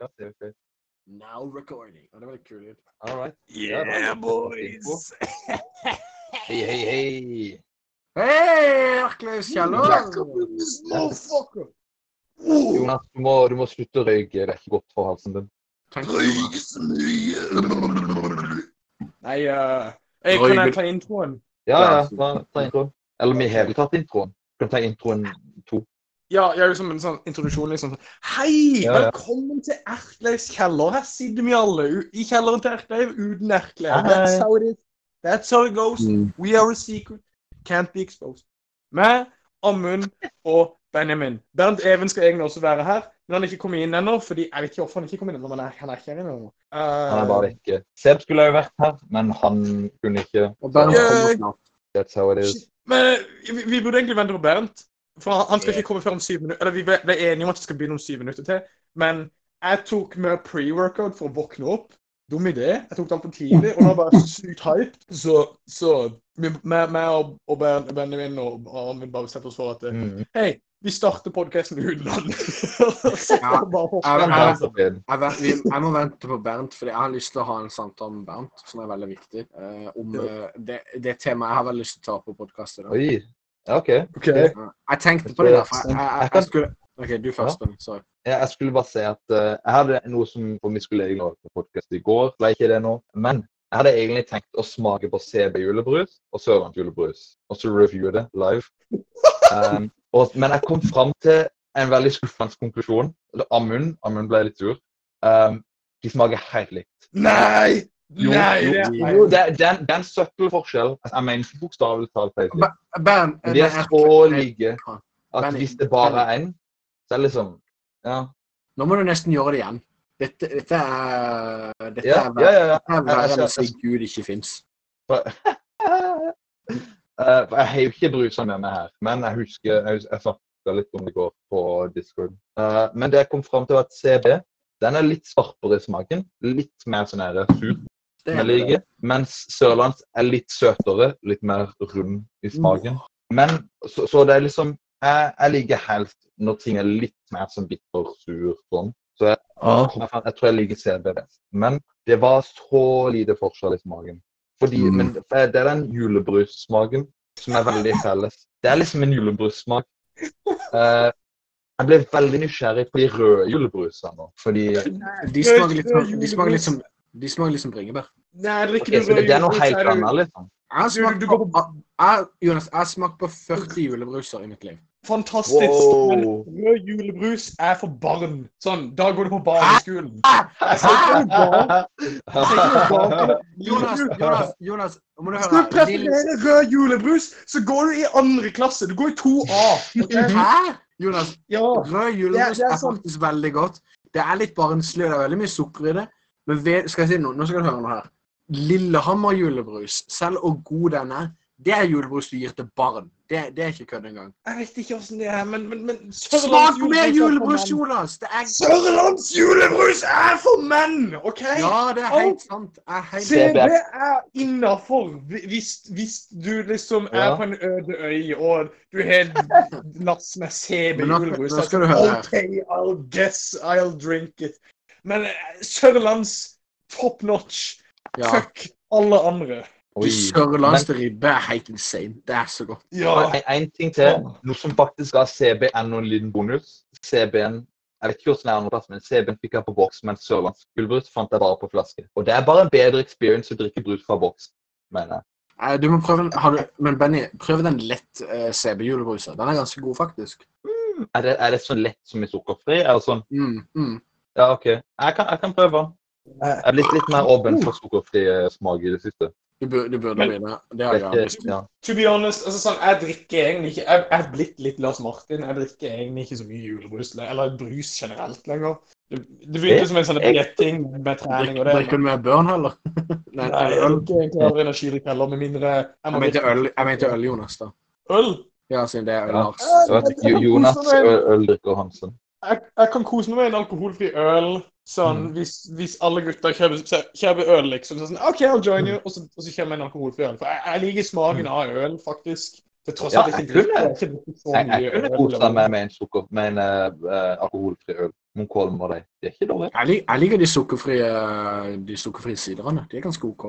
er gøy. Now recording. Ja, det var litt kult. All right. Yeah, boys! Hei, hei, hei. Hei, Arklaus Kjeller! Motherfucker! Jonas, du må, du må slutte å røyke. Det er ikke godt for halsen din. Tenk så mye! Nei, uh, jeg kan jeg ta introen? Ja, ja. Ta, ta introen. Eller vi har vel tatt introen. Du kan ta introen. Ja, jeg er jo som en sånn introduksjon, liksom. Hei! Ja, ja. Velkommen til Erkleivs kjeller. Her sitter vi alle i kjelleren til Erkleiv uten Erkleiv. That's how it is. That's how it goes. We are a secret. Can't be exposed. Med Amund og Benjamin. Bernt Even skal egentlig også være her, men han er ikke kommet inn ennå. fordi Jeg vet ikke hvorfor han ikke kom inn ennå, men han er- han er ikke her ennå. Han er bare ikke. Seb skulle jo vært her, men han kunne ikke. Og Bernt Yeah. kommer snart. That's how it is. Men eh, vi, vi burde egentlig vente på Bernt. For han, skal ikke komme før om syv minutter. Eller vi ble, ble enige om at det skal begynne om syv minutter til. Men jeg tok mer pre-workout for å våkne opp. Dum idé. Jeg tok det altfor tidlig, og da var jeg sykt hype. Så, så meg og, og Ben- Benjamin og Armin bare bestemte oss for at eh, Mm. Hei, vi starter podkasten uten han. Den. Jeg, må vente på Bernt, fordi jeg har lyst til å ha en samtale med Bernt, som er veldig viktig. eh, om eh, det, det temaet jeg har veldig lyst til å ta på podkast i dag. Ja, OK. Ok. Ja, Jeg tenkte på det der, for jeg, jeg, jeg, jeg skulle OK, du først, Ja. Sorry. Ja, jeg skulle bare si at uh, jeg hadde noe som for vi skulle egentlig på podkast i går. Ble ikke det nå. Men jeg hadde egentlig tenkt å smake på CB julebrus og Sørlands julebrus, og så reviewe det live. Um, og, men jeg kom fram til en veldig skuffende konklusjon. Amund ble litt sur. Um, de smaker helt likt. Nei! Jo, Nei, jo, er jo, det, det, er en- det er en søkkel forskjell. Jeg mener ikke bokstavelig talt feil. De er så like at hvis det bare er én, så er det liksom Ja. Nå må du nesten gjøre det igjen. Dette, dette er Dette Ja, er ja, ja. ja. Verre enn å si Gud ikke fins. Eh, jeg har jo ikke brusa med meg her, men jeg husker jeg, jeg snakka litt om det går på Discord. Uh, men det jeg kom fram til, var at CB den er litt skarpere i smaken. Litt mer sånn sur, jeg liker. Mens Sørlands er litt søtere, litt mer rund i smaken. Men så, så det er liksom jeg, jeg liker helst når ting er litt mer sånn bitter, sur sånn. Så jeg, jeg, jeg tror jeg liker CB best. Men det var så lite forskjell i smaken. Fordi, Mm. men det er den julebrussmaken som er veldig felles. Det er liksom en julebrussmak. Uh, jeg ble veldig nysgjerrig på de røde julebrusene nå. Fordi De smaker litt de smaker litt som, de smaker litt som bringebær. Nei, det er ikke okay, det, det er noe helt annet, liksom. Jeg har smakt på, jeg, Jonas, jeg på 40 julebruser i mitt liv. Fantastisk. Wow. Men rød julebrus er for barn. Sånn, da går du på barneskolen. Jeg sier ikke noe barn. Jonas, Jonas, Jonas, må du høre Skal du preferere rød julebrus, så går du i andre klasse. Du går i 2A. Okay? Hæ? Jonas, Ja. rød julebrus er- er er sånn- faktisk veldig godt. Det er litt barnslig, og det er veldig mye sukker i det. Men ved, skal jeg si noe? Nå skal du høre noe her. Lillehammer julebrus, selv og god den er, det er julebrus du gir til barn. Det, det er ikke kødd engang. Jeg vet ikke åssen det er, men, men, men Smak mer er julebrus. Jonas! Det er Sørlands julebrus er for menn! OK? Ja, det er helt sant. Er helt Se- det er innafor hvis, hvis du liksom er Ja. på en øde øy og du har helt lass med CB Men nå- julebrus. nå skal du høre. OK, I'll guess I'll drink it. Men eh, Sørlands top notch. Ja. Fuck alle andre. De sørlandske ribbe er helt insane. Det er så godt. Ja. En, en ting til, noe som faktisk ga CB enda en liten bonus. CB-en jeg vet ikke hvordan det er andreplass, men CB-en fikk jeg på boks, mens Sørlands gullbrus fant jeg bare på flaske. Og det er bare en bedre experience å drikke brus fra boks, mener jeg. Eh, Du må prøve den. Har du, men Benny, prøv den lett uh, CB-julebrusen. Den er ganske god, faktisk. Er det, er det så lett som i sukkerfri? Er det sånn? Mm, mm. Ja, OK. Jeg kan, jeg kan prøve. Jeg er blitt litt mer åpen for sukkerfri eh, smak i det siste. Du, bør, du burde begynne. det. Det har jeg ikke, ja. To be honest, altså sånn, jeg drikker egentlig ikke Jeg jeg er blitt litt Lars Martin. Jeg drikker egentlig ikke så mye julebrus, eller brus generelt lenger. Det, det begynte som en sånn bretting med trening og det. Drikker du mer børn, heller? Nei, Nei, jeg øl. egentlig aldri energidrikk heller, med mindre jeg Jeg mente øl, jeg mente øl, Jonas. da. øl. Ja, siden det er øl, Ja. Jonas øldrikker Hansen. Jeg, jeg kan kose meg med en alkoholfri øl. Sånn, Mm. hvis, hvis alle gutter kjøper, kjøper øl, liksom. Så sånn, OK, I'll join you. Og så, og så kommer en alkoholfri øl. For jeg, jeg liker smaken av øl, faktisk. Til tross Ja, at jeg ikke drikker, så Jeg, øl. jeg kunne kosa meg med, en sukker, med en eh, alkoholfri øl. Munkholm og de. Det er ikke dårlig. Jeg, lik, jeg liker de sukkerfrie, de sukkerfrie siderne. De er ganske OK.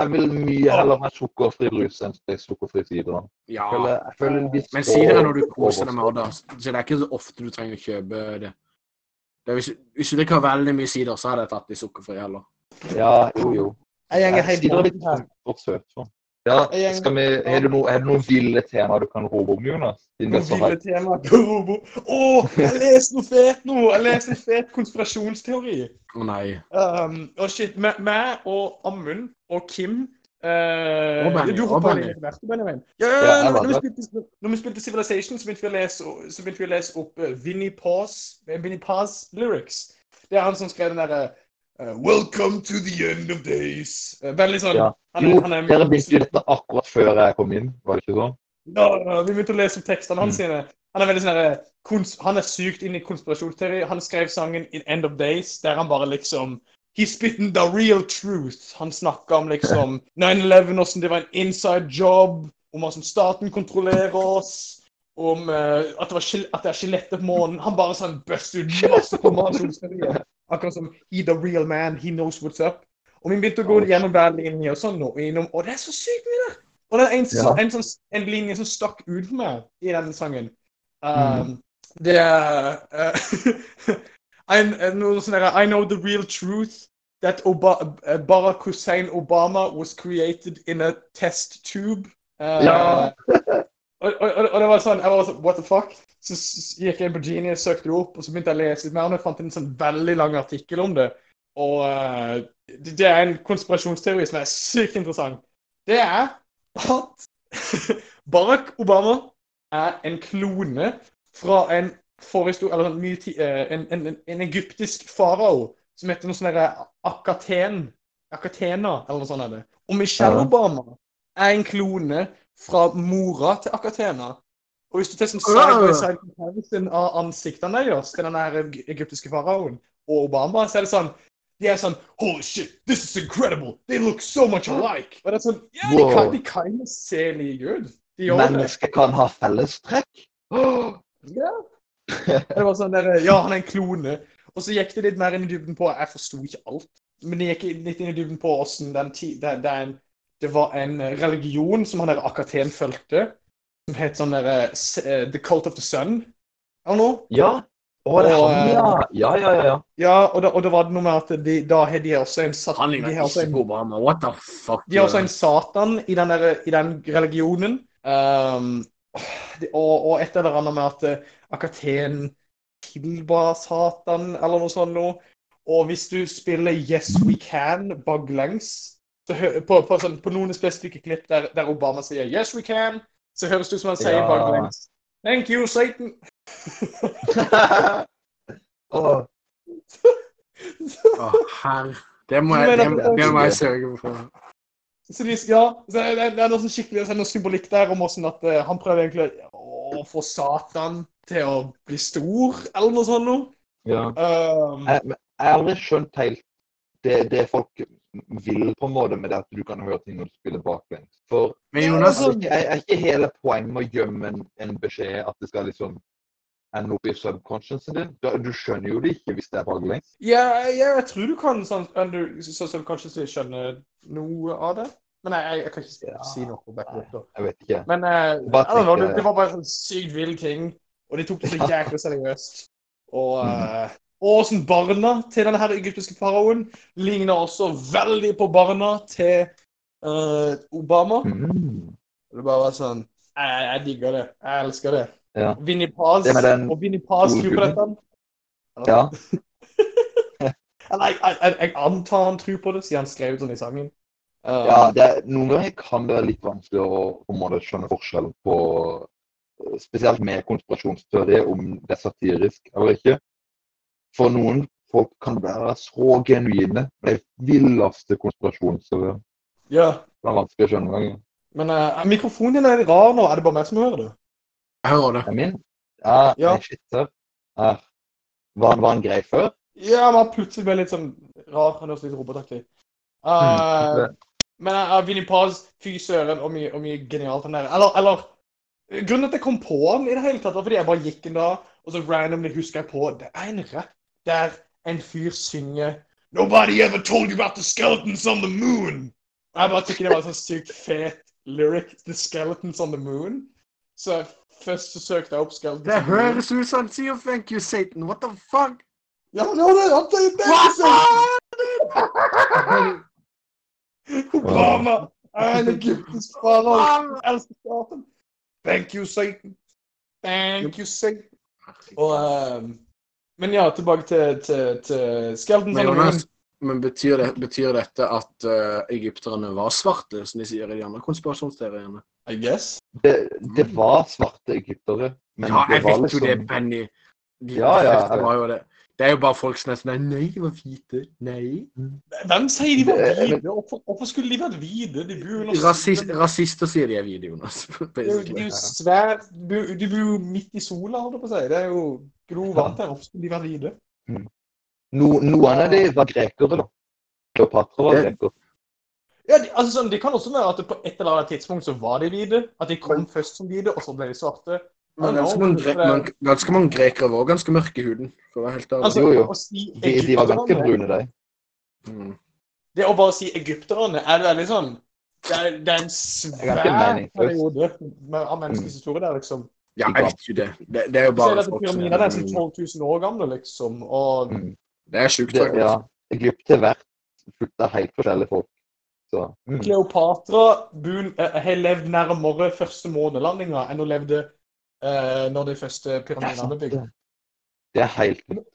Jeg vil mye heller ha sukkerfri brus enn de sukkerfrie siderne. Ja, Jeg føler, jeg føler men sider er når du koser deg med det. Så det er ikke så ofte du trenger å kjøpe det. det er hvis, hvis du drikker veldig mye sider, så hadde jeg tatt de sukkerfrie heller. Ja, jo, jo. Jeg gjenger helt Sider er litt for søt. sånn. Ja, skal vi, er, det noe, er det noen ville temaer du kan rope om, Jonas? Noen det temaer så Mobile om? tema. Å, jeg leste noe fet nå! Jeg leste en fet konspirasjonsteori. Å nei. Um, og shit, meg meg og Amund og Kim Uh, oh, Benny, Du hoppa Benny. inn etter hvert, Benjamin. Ja, Ja, jeg når, vi spilte, når vi spilte Civilization, så begynte vi å lese, så vi å lese opp uh, Vinnie Paz, eh, Vinnie Paz lyrics. Det er han som skrev den derre eh, Welcome to the end of days. Eh, veldig sånn Ja. han Jo, han er, dere begynte jo dette akkurat før jeg kom inn, var det ikke sånn? Ja, vi begynte å lese opp tekstene hans Mm. Han er veldig sånn kons- Han er sykt inn i konspirasjonsteori. Han skrev sangen In End of Days, der han bare liksom He's spitten the real truth. Han snakka om liksom 9-11, hvordan det var en inside job, om hvordan staten kontrollerer oss, om uh, at, det var at det er skjeletter på månen. Han bare sånn «Bust ut masse konspirasjonsteorier. Akkurat som he the real man, he knows what's up. Og vi begynte å gå gjennom hver linje og sånn, og, innom, og det er så sykt mye der! Og det er en, Ja. en, sånn, en linje som stakk ut for meg i denne sangen. Um, Det er uh, I, noe sånn I know the real truth that Oba Barack Hussein Obama was created in a test tube. Uh, Ja. og, og, og det var sånn, jeg var sånn, what the fuck? Så gikk jeg inn på Genius, søkte det opp, og så begynte jeg å lese litt mer, og jeg fant en sånn veldig lang artikkel om det. Og uh, det, det er en konspirasjonsteori som er sykt interessant. Det er at Barack Obama er en klone fra en eller sånn eh, en, en, en, en egyptisk farao som heter noe sånn derre Akaten. Akatena, eller noe sånt. er det. Og Michelle. Obama er en klone fra mora til Akatena. Og hvis du tar sånn side by side comparison av ansiktene deres til den der egyptiske faraoen og Obama, så er det sånn de er sånn Holy shit, this is incredible! They look so much alike! Og det er sånn, ja, de Wow. kan, de kan jo se like ut. De gjør det. Mennesker kan ha fellestrekk. Åh, Ja. Det var sånn der, ja, han er en klone. Og så gikk det litt mer inn i dybden på Jeg forsto ikke alt. Men det gikk litt inn i dybden på åssen den den, det, det, det var en religion som han der fulgte, som het sånn derre The Cult of the Sun eller noe. Ja. Å, det er Og, han, eh, ja. Ja, ja, ja. ja. Ja, og da, og da var det noe med at de, da har de også en satan Han ligner ikke på Obama. What the fuck? De har også en satan i den, der, i den religionen. Um, de, og, og et eller annet med at eh, Akaten tilba satan, eller noe sånt noe. Og hvis du spiller Yes We Can baklengs så på, på, sånn, på noen spesifikke klipp der, der Obama sier Yes We Can, så høres det ut som han sier Ja. baklengs. Thank you, Satan. oh. Herre. Det må jeg, det, det må jeg sørge for. Så de, ja, så det, det, er noe sånn skikkelig så er noe symbolikk der om hvordan at eh, han prøver egentlig å få Satan til å bli stor, eller noe sånt noe. ja. Um, Jeg, jeg har aldri skjønt helt det, det folk vil på en måte med det at du kan høre ting når du spiller baklengs. For Men Jonas, altså- er, er ikke hele poenget med å gjemme en, en beskjed at det skal liksom ende opp i subconsciousen din? Du, du skjønner jo det ikke hvis det er baklengs. ja, ja, jeg tror du kan sånn, under, så, så skjønne noe av det. Men jeg, jeg, jeg kan ikke Ja. si noe. om it. Jeg vet ikke. Men uh, I det, det var bare en sånn sykt vill ting. Og de tok det så jæklig seriøst. Og, eh, og sånn barna til denne her egyptiske faraoen ligner også veldig på barna til uh, Obama. Mm. Det bare sånn jeg, jeg digger det. Jeg elsker det. Ja. Vinni Paz Det den og Vinni Paz tror på dette. Ja. Eller jeg, jeg, jeg, antar han tror på det, siden han skrev sånn i sangen. Uh, Ja, det, er- noen ganger kan det være litt vanskelig å på en måte skjønne forskjellen på Spesielt med konspirasjonsteori, om det er satirisk eller ikke. For noen folk kan være så genuine. De villeste konspirasjonsteorier. ja. Det er vanskelig å skjønne ganger. Men uh, mikrofonen din er litt rar nå. Er det bare meg som hører det? jeg hører det. Er min? Ja, Ja. nei, shit, her. Her. Var han, var han grei før? Ja, men plutselig ble litt sånn rar. Han høres litt robotaktig. Uh, men uh, Vinnie Paz, fy søren, og mye, og mye genialt han der. Eller, eller Grunnen til at jeg kom på den i det hele tatt, var fordi jeg bare gikk en dag, og så randomly husker jeg på Det er en rap der en fyr synger Nobody ever told you about the skeletons on the moon. Jeg bare tykker det var en sånn sykt fet lyric. The skeletons on the moon. Så jeg- først så søkte jeg opp skeletons Det the høres ut som han sier 'thank you, Satan'. What the fuck? Ja, men det var det! Han sier thank you, Satan! Obama er en egyptisk fader. Elsker staten. Thank you, Satan. Thank you, Satan. Og, ehm, men ja, tilbake til, til, til Skelton. Men men betyr, det, betyr dette at uh, egypterne var svarte, som de sier i de andre konspirasjonsteoriene? I guess. Det, det var svarte egyptere. Men Ja, jeg vet jo det det, Benny. De Ja, ja, jeg var jo det. Det er jo bare folk som er sånn Nei, de var hvite. Nei. Hvem sier de var hvite? Hvorfor, hvorfor skulle de vært hvite? De bor under Rasist, rasister sier de er hvite, Jonas. De er jo- de er jo svært De bor de bor jo midt i sola, holdt jeg på å si. Det er jo grovvarmt her. ofte, de vært hvite? no, Noen av de var grekere, da. Kleopatra var greker. Ja, de, altså sånn, Det kan også være at på et eller annet tidspunkt så var de hvite. At de kom først som hvite, og så ble de svarte. Men ganske mange, gre man, ganske mange grekere var ganske mørke i huden, for å være helt ærlig. Altså, Jo, jo. si De, de var ganske brune, de. Mm. Det å bare si egypterne er veldig sånn Det er, det er en svær periode av menneskets historie der, liksom. Ja, jeg vet jo det. Det, det er jo bare folk som er sånn 12 000 år gamle, liksom. Og Mm. Det er sjukt, ja. Egypt har vært fullt av helt forskjellige folk. Så mm. Kleopatra bun- eh, har levd nærmere første månelandinga enn hun levde eh, når de første pyramidene ble bygd. det. er helt nytt.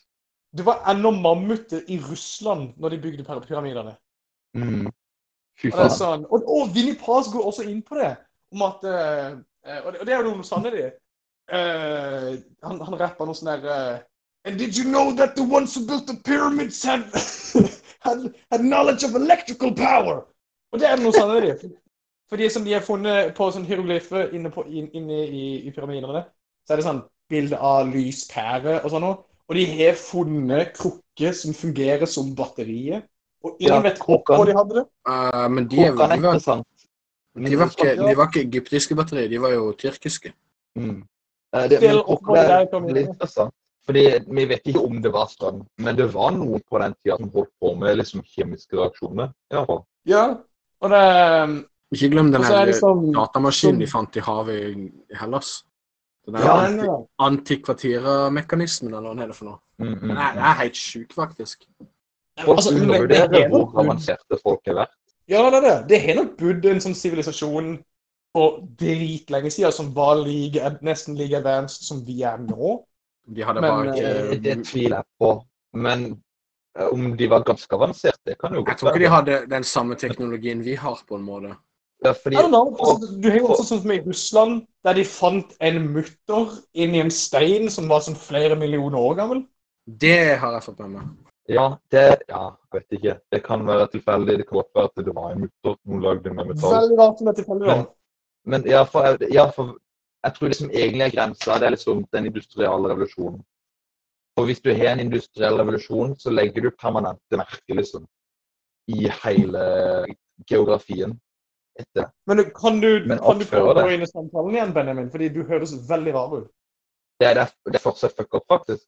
Det var ennå mammuter i Russland når de bygde pyra- pyramidene. Mm. Fy Og, faen. sånn, og, og Vinnie Paz går også inn på det. Om at, eh, eh, og, det, og det er jo noe sannhet de. Eh, han, han rapper noe sånn der uh, And did you know that the ones who built the pyramids had, had, had knowledge of electrical power? Og det er noe sånn de. For, de som de har funnet på sånn hieroglyfer inne, på, in, inne i, i pyramidene, så er det sånn bilde av lyspære og sånn noe. Og de har funnet krukker som fungerer som batterier. Og ingen Ja, vet hvorfor krukkene. de hadde det. Uh, men de, er de, var, de, var ikke, de var ikke egyptiske batterier, de var jo tyrkiske. Mm. Eh, Det, men det er er litt interessant. Fordi Vi vet ikke om det var strøm, men det var noen på den tida som holdt på med liksom kjemiske reaksjoner. i hvert fall. Ja, og det Ikke glem den er sånn datamaskinen som- de fant i havet i Hellas. Den Ja, anti ja. antikvatira-mekanismen, eller hva den heter for noe. Mm, mm, Den er, den mm. er helt sjuk, faktisk. Folk Altså, undervurderer er hvor avanserte folk har vært. Ja, det er det. Det har nok bodd en sånn sivilisasjon for dritlenge siden som var like, nesten like advanced som vi er nå. De hadde Men, bare ikke det tviler jeg på. Men eh, om de var ganske avanserte, det kan jo godt være. Jeg tror ikke de hadde den samme teknologien vi har, på en måte. Ja, fordi. Altså, du har jo også sånn som i Russland, der de fant en mutter inni en stein som var sånn flere millioner år gammel. Det har jeg fått med meg. ja, det Ja, jeg vet ikke. Det kan være tilfeldig. Det kan godt være at det var en mutter noen lagde med metall. Veldig rart om det er tilfeldig. da. Men, men ja, for, ja, for jeg tror liksom egentlig er grensa det er liksom den industrielle revolusjonen. For hvis du har en industriell revolusjon, så legger du permanente merker liksom i hele geografien etter. Men kan du, Men kan du prøve å gå inn i samtalen igjen, Benjamin? Fordi du høres veldig rar ut. Det er, det, det er fortsatt fuck up, faktisk.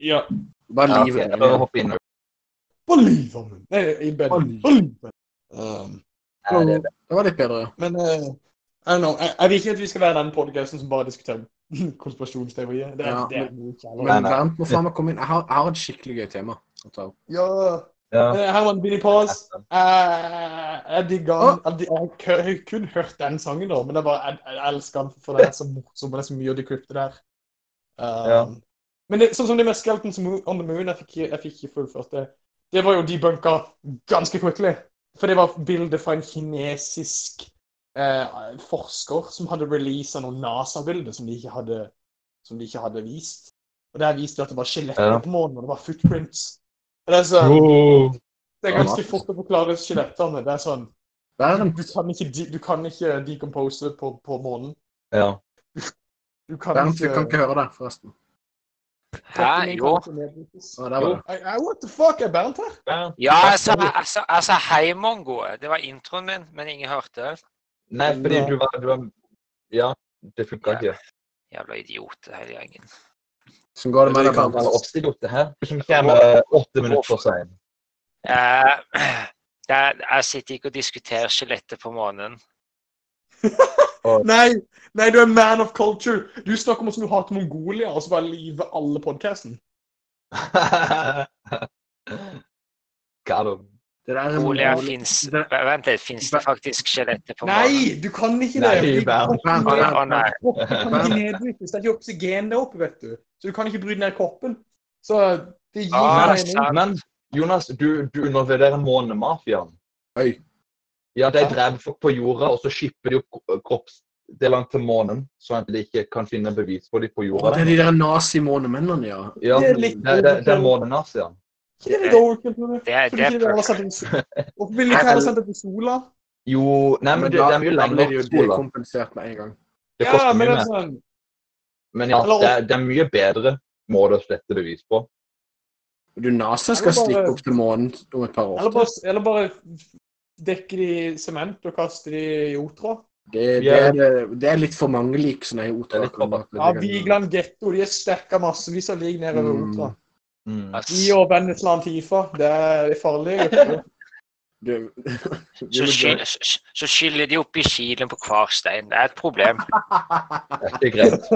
Ja. Bare er livet prøver å hoppe inn. Believe Nei, i bed. Believe. livet. Um, det, Det var litt bedre. men eh, I don't know. Jeg, jeg vil ikke at vi skal være den podcasten som bare diskuterer konspirasjonsteorier. Det, er- Ja, det er noe kjærlighet. Men nei. Bernt må faen meg komme inn. Jeg har, jeg har et skikkelig gøy tema å. Ja. ja. Eh, Herman Billy Paz. Eh, jeg digger han. Jeg, har kun- hørt den sangen, da, men det er bare, jeg, jeg elsker den for det er så morsomt. Det er så mye av de krypte der. Um, Ja. Men det, sånn som det med Skeletons on the Moon, jeg fikk, jeg fikk ikke fullført det. Det var jo debunka ganske quickly. For det var bilde fra en kinesisk eh, forsker som hadde releasa noen NASA-bilder som, ikke som de ikke hadde vist. Og der viste de at det var skjeletter Ja. på månen, og det var footprints. Og det er sånn, Oh. det er ganske fort å forklare skjelettene. Det er sånn Du kan ikke, du kan ikke decompose på, på månen. Ja. Du kan Bernt, vi du kan ikke høre det, forresten. Hæ? Jo. ikke I, what the fuck? Er Bernt her? Ja, jeg sa, jeg sa, jeg sa hei, Mongo. Det var introen min, men ingen hørte. Nei, fordi du var, du var Ja. det funka ikke. Jævla idiot, hele gjengen. Sånn går det med deg, kan Bernt. Det her. Som kommer åtte minutter for seint. Uh, jeg, sitter ikke og diskuterer skjelettet på månen. Nei, nei, du er man of culture. Du snakker om hvordan du hater Mongolia, og så bare liver alle podcasten. Got him. Det der er Mongolia Mongolia- fins det- Vent litt, fins det faktisk skjeletter på månen? Nei, du kan ikke det. Nei, kroppen er- Å nei. kan ikke nedbrytes. Det er ikke oksygen der oppe, vet du. Så du kan ikke bryte ned kroppen. Så det gir Ah, mening. Men Jonas, du, du undervurderer månemafiaen. Ja, de dreper folk på jorda, og så skipper de opp kroppsdelene til månen, at de ikke kan finne bevis på dem på Å, jorda. det er de der nazi-månemennene, ja. Ja, Det er det, det, det, er månenaziene. Ikke det litt overkill. Det er, det det til- Hvorfor vil de ikke heller sendt det til sola? Jo, nei, men det, det er mye lenger de jo Kompensert med en gang. Det Ja, koster men mye er mer. sånn Men ja, det er, det er mye bedre måte å slette bevis på. Du, NASA skal bare- stikke opp til månen om et par år. Eller bare, eller bare dekke de i sement og kaste de i otra. Det, det, er, det, er litt for mange lik som er i otra. Ja, Vigeland getto, de er stekka massevis av lik nedover Mm. Mm. De eller Vennesla Tifa. det er farlig. Du, så, så, så skyller de opp i kilen på hver stein. Det er et problem. Det er greit.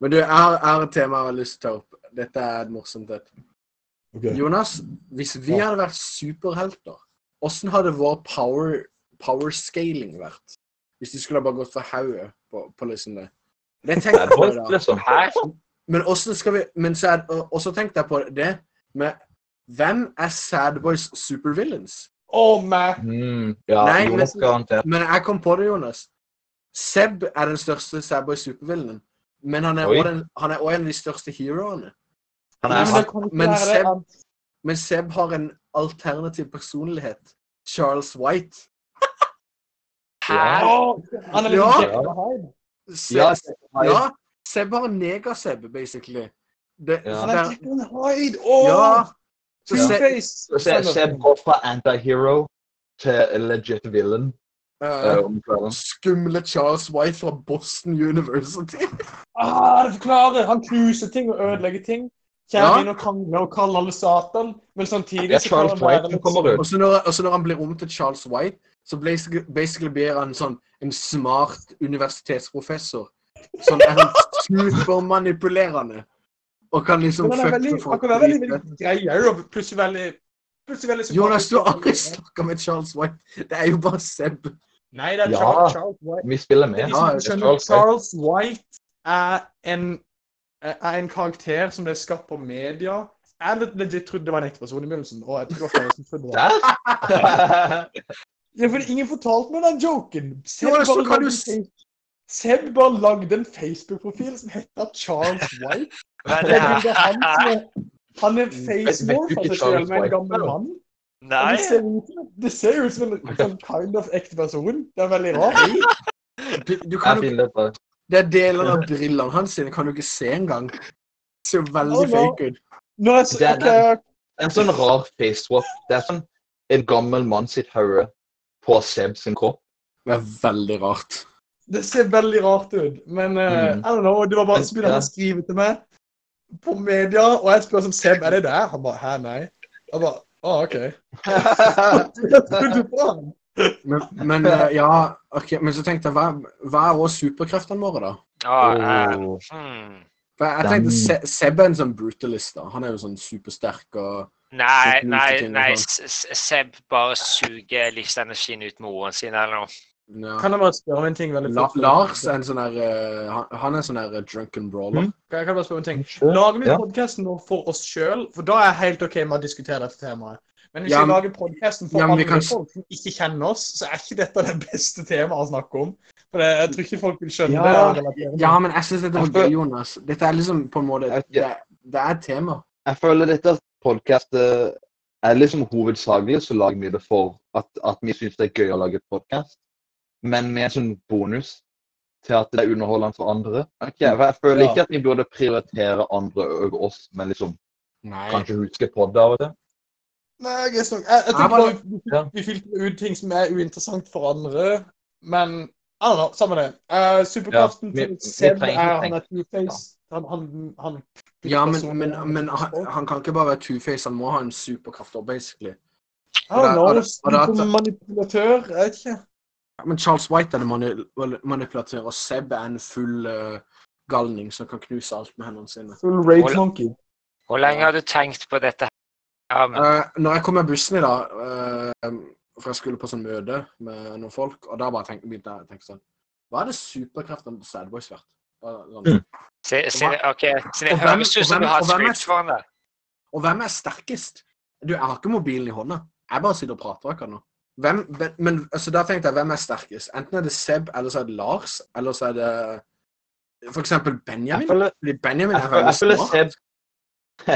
Men du, jeg har, et tema jeg har lyst til å ta opp. Dette er et morsomt et. Jonas, hvis vi hadde vært superhelter, hvordan hadde vår power, power scaling vært? Hvis du skulle ha bare gått for hodet på, på liksom det. Det tenker jeg på Men vi Men sad, også og- og tenkte jeg på det med Hvem er Sad Boys supervillains? Å, Matt. Mm. Ja, Nei, men- garantert. Men jeg kom på det, Jonas. Seb er den største Sad Boys supervillainen. Men han er òg en av de største heroene. Han er men men. Seb- Men Seb har en alternativ personlighet. Charles White. Hæ? Han er litt Ja. Seb, Ja, ja, Seb har en negaseb, basically. Det, Ja. Han er Jekyll and Hyde. Oh! ja. Så Seb, Two-Face. Se, Seb går fra anti-hero til legit villain. Uh, skumle Charles White fra Boston University. Ah, det forklarer! Han knuser ting og ødelegger ting. Kjære ja. og krangler og kaller alle Satan. Men samtidig så kan Charles han være White som kommer ut. Og så når, når han blir om til Charles White, så basically, basically blir han sånn en smart universitetsprofessor. Sånn er han supermanipulerende. Og kan liksom fucke veldig, folk. han kan være veldig, veldig og plutselig veldig plutselig veldig Jonas, du har aldri snakka med Charles White. Det er jo bare Seb. Nei, det er Ja. Charles, Charles White. Vi spiller med. Ja, liksom, Charles White. Charles White er en, er en karakter som ble skapt på media. Jeg legit trodde det var en ekte person i begynnelsen. Og jeg tror det var flere som trodde det. Der? Ja, for ingen fortalte meg den joken. Jonas, så bare kan du Seb bare lagde en Facebook-profil som heter Charles White. Men, Det er han som er Han er vet du facemorph ikke av seg selv med en gammel mann. Nei. Det ser ut som, det ser ut som en sånn kind of ekte person. Det er veldig rart. Du, du kan jo, det er deler av brillene hans sine kan du ikke se engang. Det ser jo veldig Oh, no. fake ut. No, det, så, Det er- En sånn rar face swap. Det er sånn en gammel mann sitt hode på Seb sin kropp. Det er veldig rart. Det ser veldig rart ut, men uh, Mm. I don't know, det var bare så begynte han å skrive til meg på media, og jeg spør som Seb, er det der? Han bare, hæ, nei. Jeg bare, å, ok. På han. Men, men eh, ja, ok, men så tenkte jeg, hva, hva er også superkreftene våre, da? Eh, Oh. hmm. Jeg, tenkte Se- Seb er en sånn brutalist, da. Han er jo sånn supersterk og Nei, Sånn nei, nei. sånn. Seb bare suger livsenergien ut moren sin eller noe. Ja. Kan jeg bare spørre om en ting veldig La. Lars er en sånn der uh, han, han er en sånn der uh, drunken brawler. Mm. Kan jeg kan bare spørre om en ting? Lager vi Ja. podkasten nå for oss sjøl? For da er jeg helt OK med å diskutere dette temaet. Men hvis Ja, vi lager podcasten for Ja, andre kan- folk som ikke kjenner oss, så er ikke dette det beste temaet å snakke om. For det, jeg tror ikke folk vil skjønne Ja. det. Ja, men jeg syns dette er gøy, Jonas. Dette er liksom på en måte Det, det er et tema. Jeg føler dette podcastet er liksom hovedsakelig så lager vi det for at, at vi syns det er gøy å lage et podcast, men med en sånn bonus til at det er underholdende for andre. Ok, for Jeg føler Ja. ikke at vi burde prioritere andre over oss, men liksom Nei. kanskje huske på det av og til. Nei, jeg. Jeg, jeg Jeg tenker bare- vi, vi filtrer ut ting som er uinteressant for andre, men I don't know, samme det. Uh, superkraften Ja, vi- til Seb er han er two-face. Han, han, han Ja, men, men, men han, han kan ikke bare være two-face, han må ha en superkraft òg, basically. I don't know, supermanipulatør, jeg vet ikke. Men Charles White er det mani manipulatør, og Seb er en full uh, galning som kan knuse alt med hendene sine. Full rage monkey. Hvor lenge har du tenkt på dette? Ja, men uh, når jeg kom med bussen i dag, uh, for jeg skulle på sånn møte med noen folk, og da bare tenkte, begynte jeg å tenke sånn Hva er det superkreftene til Sadboys? Bare Sånn. Mm. se, se, ok, så det hvem- høres ut som du har script foran deg. Og hvem er sterkest? Du, jeg har ikke mobilen i hånda. Jeg bare sitter og prater akkurat nå. Hvem, men altså, da tenkte jeg, hvem er sterkest? Enten er det Seb, eller så er det Lars, eller så er det for eksempel Jeg Benjamin. føler, Benjamin er veldig smart. Seb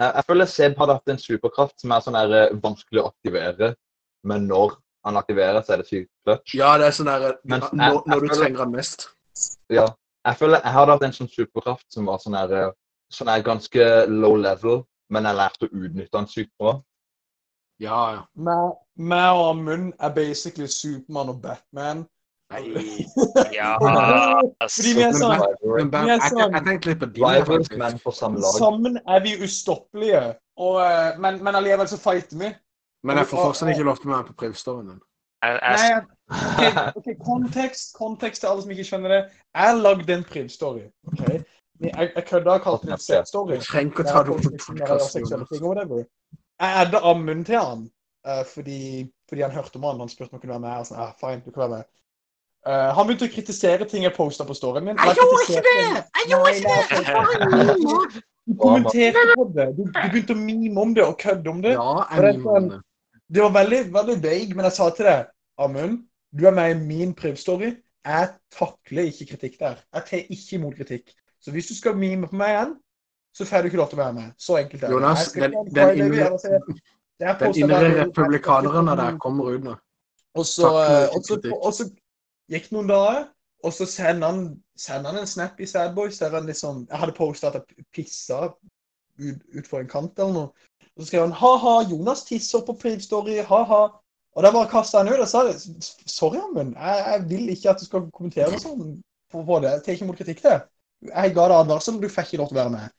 jeg føler Seb hadde hatt en superkraft som er sånn der, eh, vanskelig å aktivere, men når han aktiverer, så er det sykt clutch. Ja, det er sånn der Men når, jeg- når du jeg føler- trenger han mest. Ja. Jeg føler jeg hadde hatt en sånn superkraft som var sånn der, eh, sånn der ganske low level, men jeg lærte å utnytte den sykt bra. Ja, ja. Meg meg og Amund er basically Supermann og Batman. Nei. Ja, Fordi vi er sånn Vi er jeg, sånn- jeg tenkte litt på faktisk. men på samme lag. Sammen er vi ustoppelige, og, eh, men, men allikevel så fighter vi. Men jeg får fortsatt ikke lov til å være med på din. jeg, Nei, jeg, ok, ok, kontekst, kontekst til alle som ikke skjønner det. Jeg lagde en privstory. ok? Jeg, jeg kødda og kalte det en C-story. Du trenger ikke å ta det opp på som Jeg adda Amund til han uh, fordi, fordi han hørte om han. Han spurte om han kunne være med. Og sånn, ah, fine, du kan være med. Uh, han begynte å kritisere ting jeg posta på storyen min. Jeg gjorde ikke det! Jeg gjorde ikke det! Jeg. Du kommenterte på det. Du, du begynte å mime om det og kødde om det. Ja, For det jeg sånn- det. Det var veldig, veldig vague, men jeg sa til deg, Amund, du er med i min privstory. Jeg takler ikke kritikk der. Jeg tar ikke imot kritikk. Så hvis du skal mime på meg igjen, så får du ikke lov til å være med. Så enkelt er det. Jonas, den- den indre- det Den indre av deg kommer ut nå. Og så, og så, gikk noen dager, og så sender han, sender han en snap i Sadboys der han liksom Jeg hadde posta at jeg pissa ut, utfor en kant eller noe. Og så skrev han ha-ha, Jonas tisser på Privstory, ha-ha. Og da bare kasta han ut og sa det. Sorry, men jeg, jeg vil ikke at du skal kommentere sånn på, på det. Jeg tar ikke imot kritikk det. Jeg ga deg advarsel, du fikk ikke lov til å være med.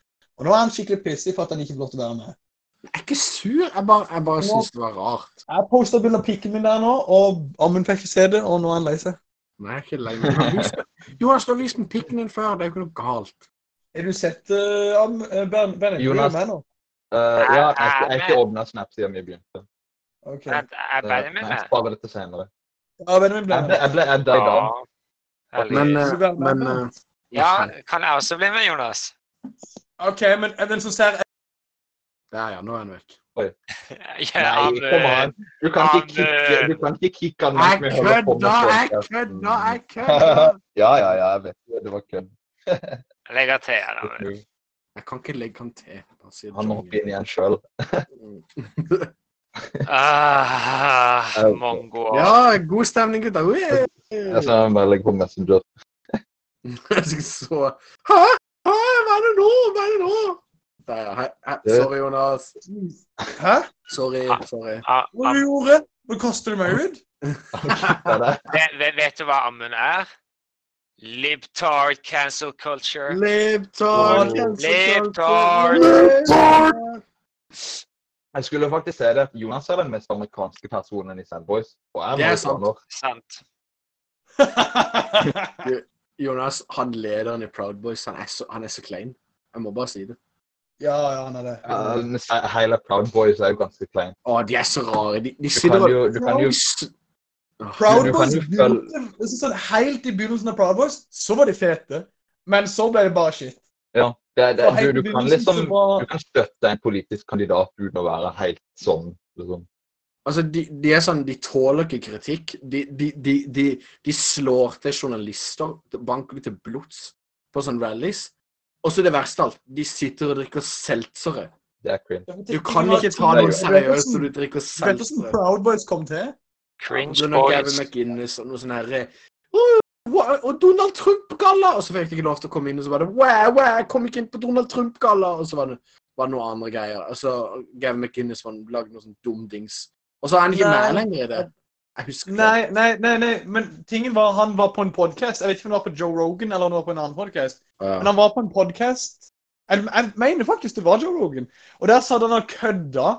Og nå er han skikkelig pissig for at han ikke får lov til å være med. Jeg er ikke sur, jeg bare, jeg bare syns det var rart. Jeg posta bilde av pikken min der nå, og Amund fikk ikke se det, og nå er han lei seg. Nei, jeg er ikke lei meg. Jo, jeg skal vise meg pikken din før, det er jo ikke noe galt. Har du sett uh, um, ben, Ben, Jonas. Er med nå? Uh, ja, jeg jeg har ikke åpna Snap siden vi begynte. Okay. er Benjamin Jeg med? sparer dette senere. Ja, Benjamin ble med. jeg ble edda i dag. Men, eh, men eh, ja, kan jeg også bli med, Jonas? OK, men er den som ser Ja, ja, nå er han vekk. Ja, Nei, kom an. Du kan han, ikke kicke, du kan ikke kicke han Jeg mens vi holder på med kødda, jeg kødda, jeg kødda! Ja, ja, ja, jeg vet det. Det var kødd. Jeg legger til da. Jeg kan ikke legge han til. sier Han må hoppe inn igjen sjøl. Ah, mongo. Ja, god stemning, gutter. Jeg skal bare legge på Messenger. Så Hæ? Hva er det nå? Hva er det nå? Der, ja. Hei, hei. Sorry, Jonas. Hæ? Sorry. sorry. Ah, Hva du gjorde? Du meg ut? Det er det. vet, du hva Amund er? Libtard cancel culture. Libtard. cancel culture. Jeg skulle faktisk si det. Jonas er den mest amerikanske personen i Sad Boys. Og jeg Det er er sant. Sant. Jonas, han lederen i Proud Boys, han er så, han er så klein. Jeg må bare si det. ja, ja, han er det. Ja, Hele Proud Boys er jo ganske klein. Å, de er så rare. De, de sitter og du kan jo Proud Boys begynte, sånn, Helt i begynnelsen av Proud Boys så var de fete, men så ble det bare shit. Ja, det, det, du, du kan liksom Du kan støtte en politisk kandidat uten å være helt sånn. Liksom. Altså, de, de er sånn, de tåler ikke kritikk. De, de, de, de, de slår til journalister, banker til blods på sånne rallies. Og så det verste av alt, de sitter og drikker seltzere. Det er cringe. Du kan ikke ta noen noe er- seriøst når du drikker seltzere. vet du hvordan. Proud Boys kom til? Cringe Donald Gavin. McInnes og noe sånn herre Og Donald Trump-galla! Og så fikk de ikke lov til å komme inn, og så var det Wow, wow, kom ikke inn på Donald Trump-galla! Og så var det, var det noe andre greier. Altså, Gavin McInnes lagde noe sånn dumdings. Og så er han ikke Nei. med lenger i det. Jeg husker Nei, nei, nei, nei, men tingen var han var på en podcast. Jeg vet ikke om det var på Joe Rogan eller om det var på en annen podcast. Ja. Men han var på en podcast. Jeg, jeg mener faktisk det var Joe Rogan. Og der sa han og kødda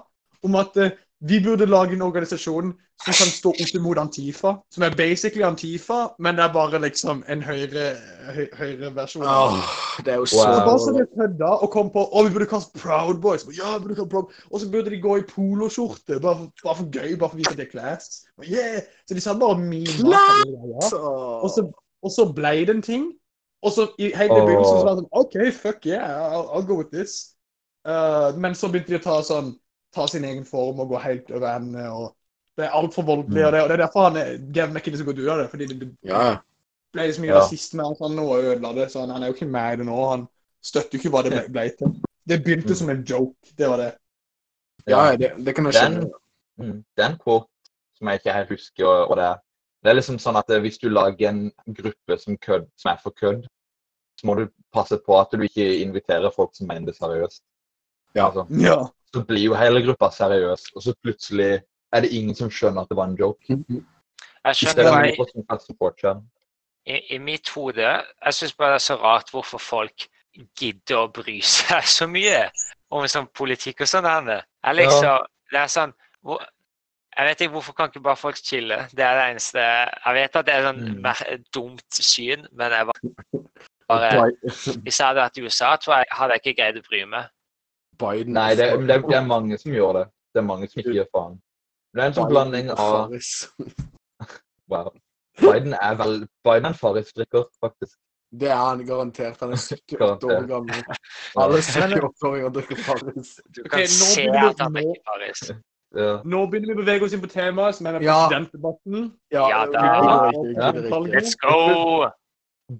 om at vi burde lage en organisasjon som kan stå opp mot Antifa. Som er basically Antifa, men det er bare liksom en høyre, høy, høyre versjon. Oh, det er jo så Wow. bare så de kødda og kom på å, vi burde kaste Proud Boys. Ja, vi burde kaste Proud. Og så burde de gå i poloskjorte, bare, bare for gøy, bare for å vise at det er class. Yeah! Så de sa bare mine. Ja. Og så, og så ble det en ting. Og så i hele begynnelsen så var det sånn OK, fuck yeah, I'll, I'll go with this. Uh, men så begynte de å ta sånn ta sin egen form og gå helt over ende. og Det er altfor voldelig. Mm. Og det, og det er derfor han Gavin McKinney så godt ut av det. fordi det, det Ja. ble så mye Ja. rasisme og han og ødela det. Så han, han er jo ikke med i det nå. Han støtter jo ikke hva det ble, ble til. Det begynte Mm. som en joke. Det var det. ja, det, det kan jeg Den, skjønne. Den, det er quote som jeg ikke helt husker og det er. Det er liksom sånn at eh, hvis du lager en gruppe som, kød, som er for kødd, så må du passe på at du ikke inviterer folk som mener det seriøst. Ja. Altså, Ja. Så blir jo hele gruppa seriøs, og så plutselig er det ingen som skjønner at det var en joke. Jeg skjønner er i, i mitt hode Jeg syns bare det er så rart hvorfor folk gidder å bry seg så mye om sånn politikk og sånn. Jeg liksom, Det er sånn hvor, Jeg vet ikke hvorfor kan ikke bare folk chille. Det er det eneste Jeg vet at det er sånn Mm. mer, dumt syn, men jeg bare, bare Hvis jeg hadde vært i USA, tror jeg hadde jeg ikke greid å bry meg. Biden Nei, det, det, det er mange som gjør det. Det er mange som ikke gjør faen. Det er en sånn blanding av Wow. Biden er vel Biden er en farrisdrikker, faktisk. Det er han garantert. Han er 78 år gammel. Alle 78-åringer drikker Farris. Du kan nå se at han vi- er ikke Ja. Nå begynner vi å bevege oss inn på temaet, som er den Ja. presidentdebatten. Ja, Ja, da. Ja. Let's go!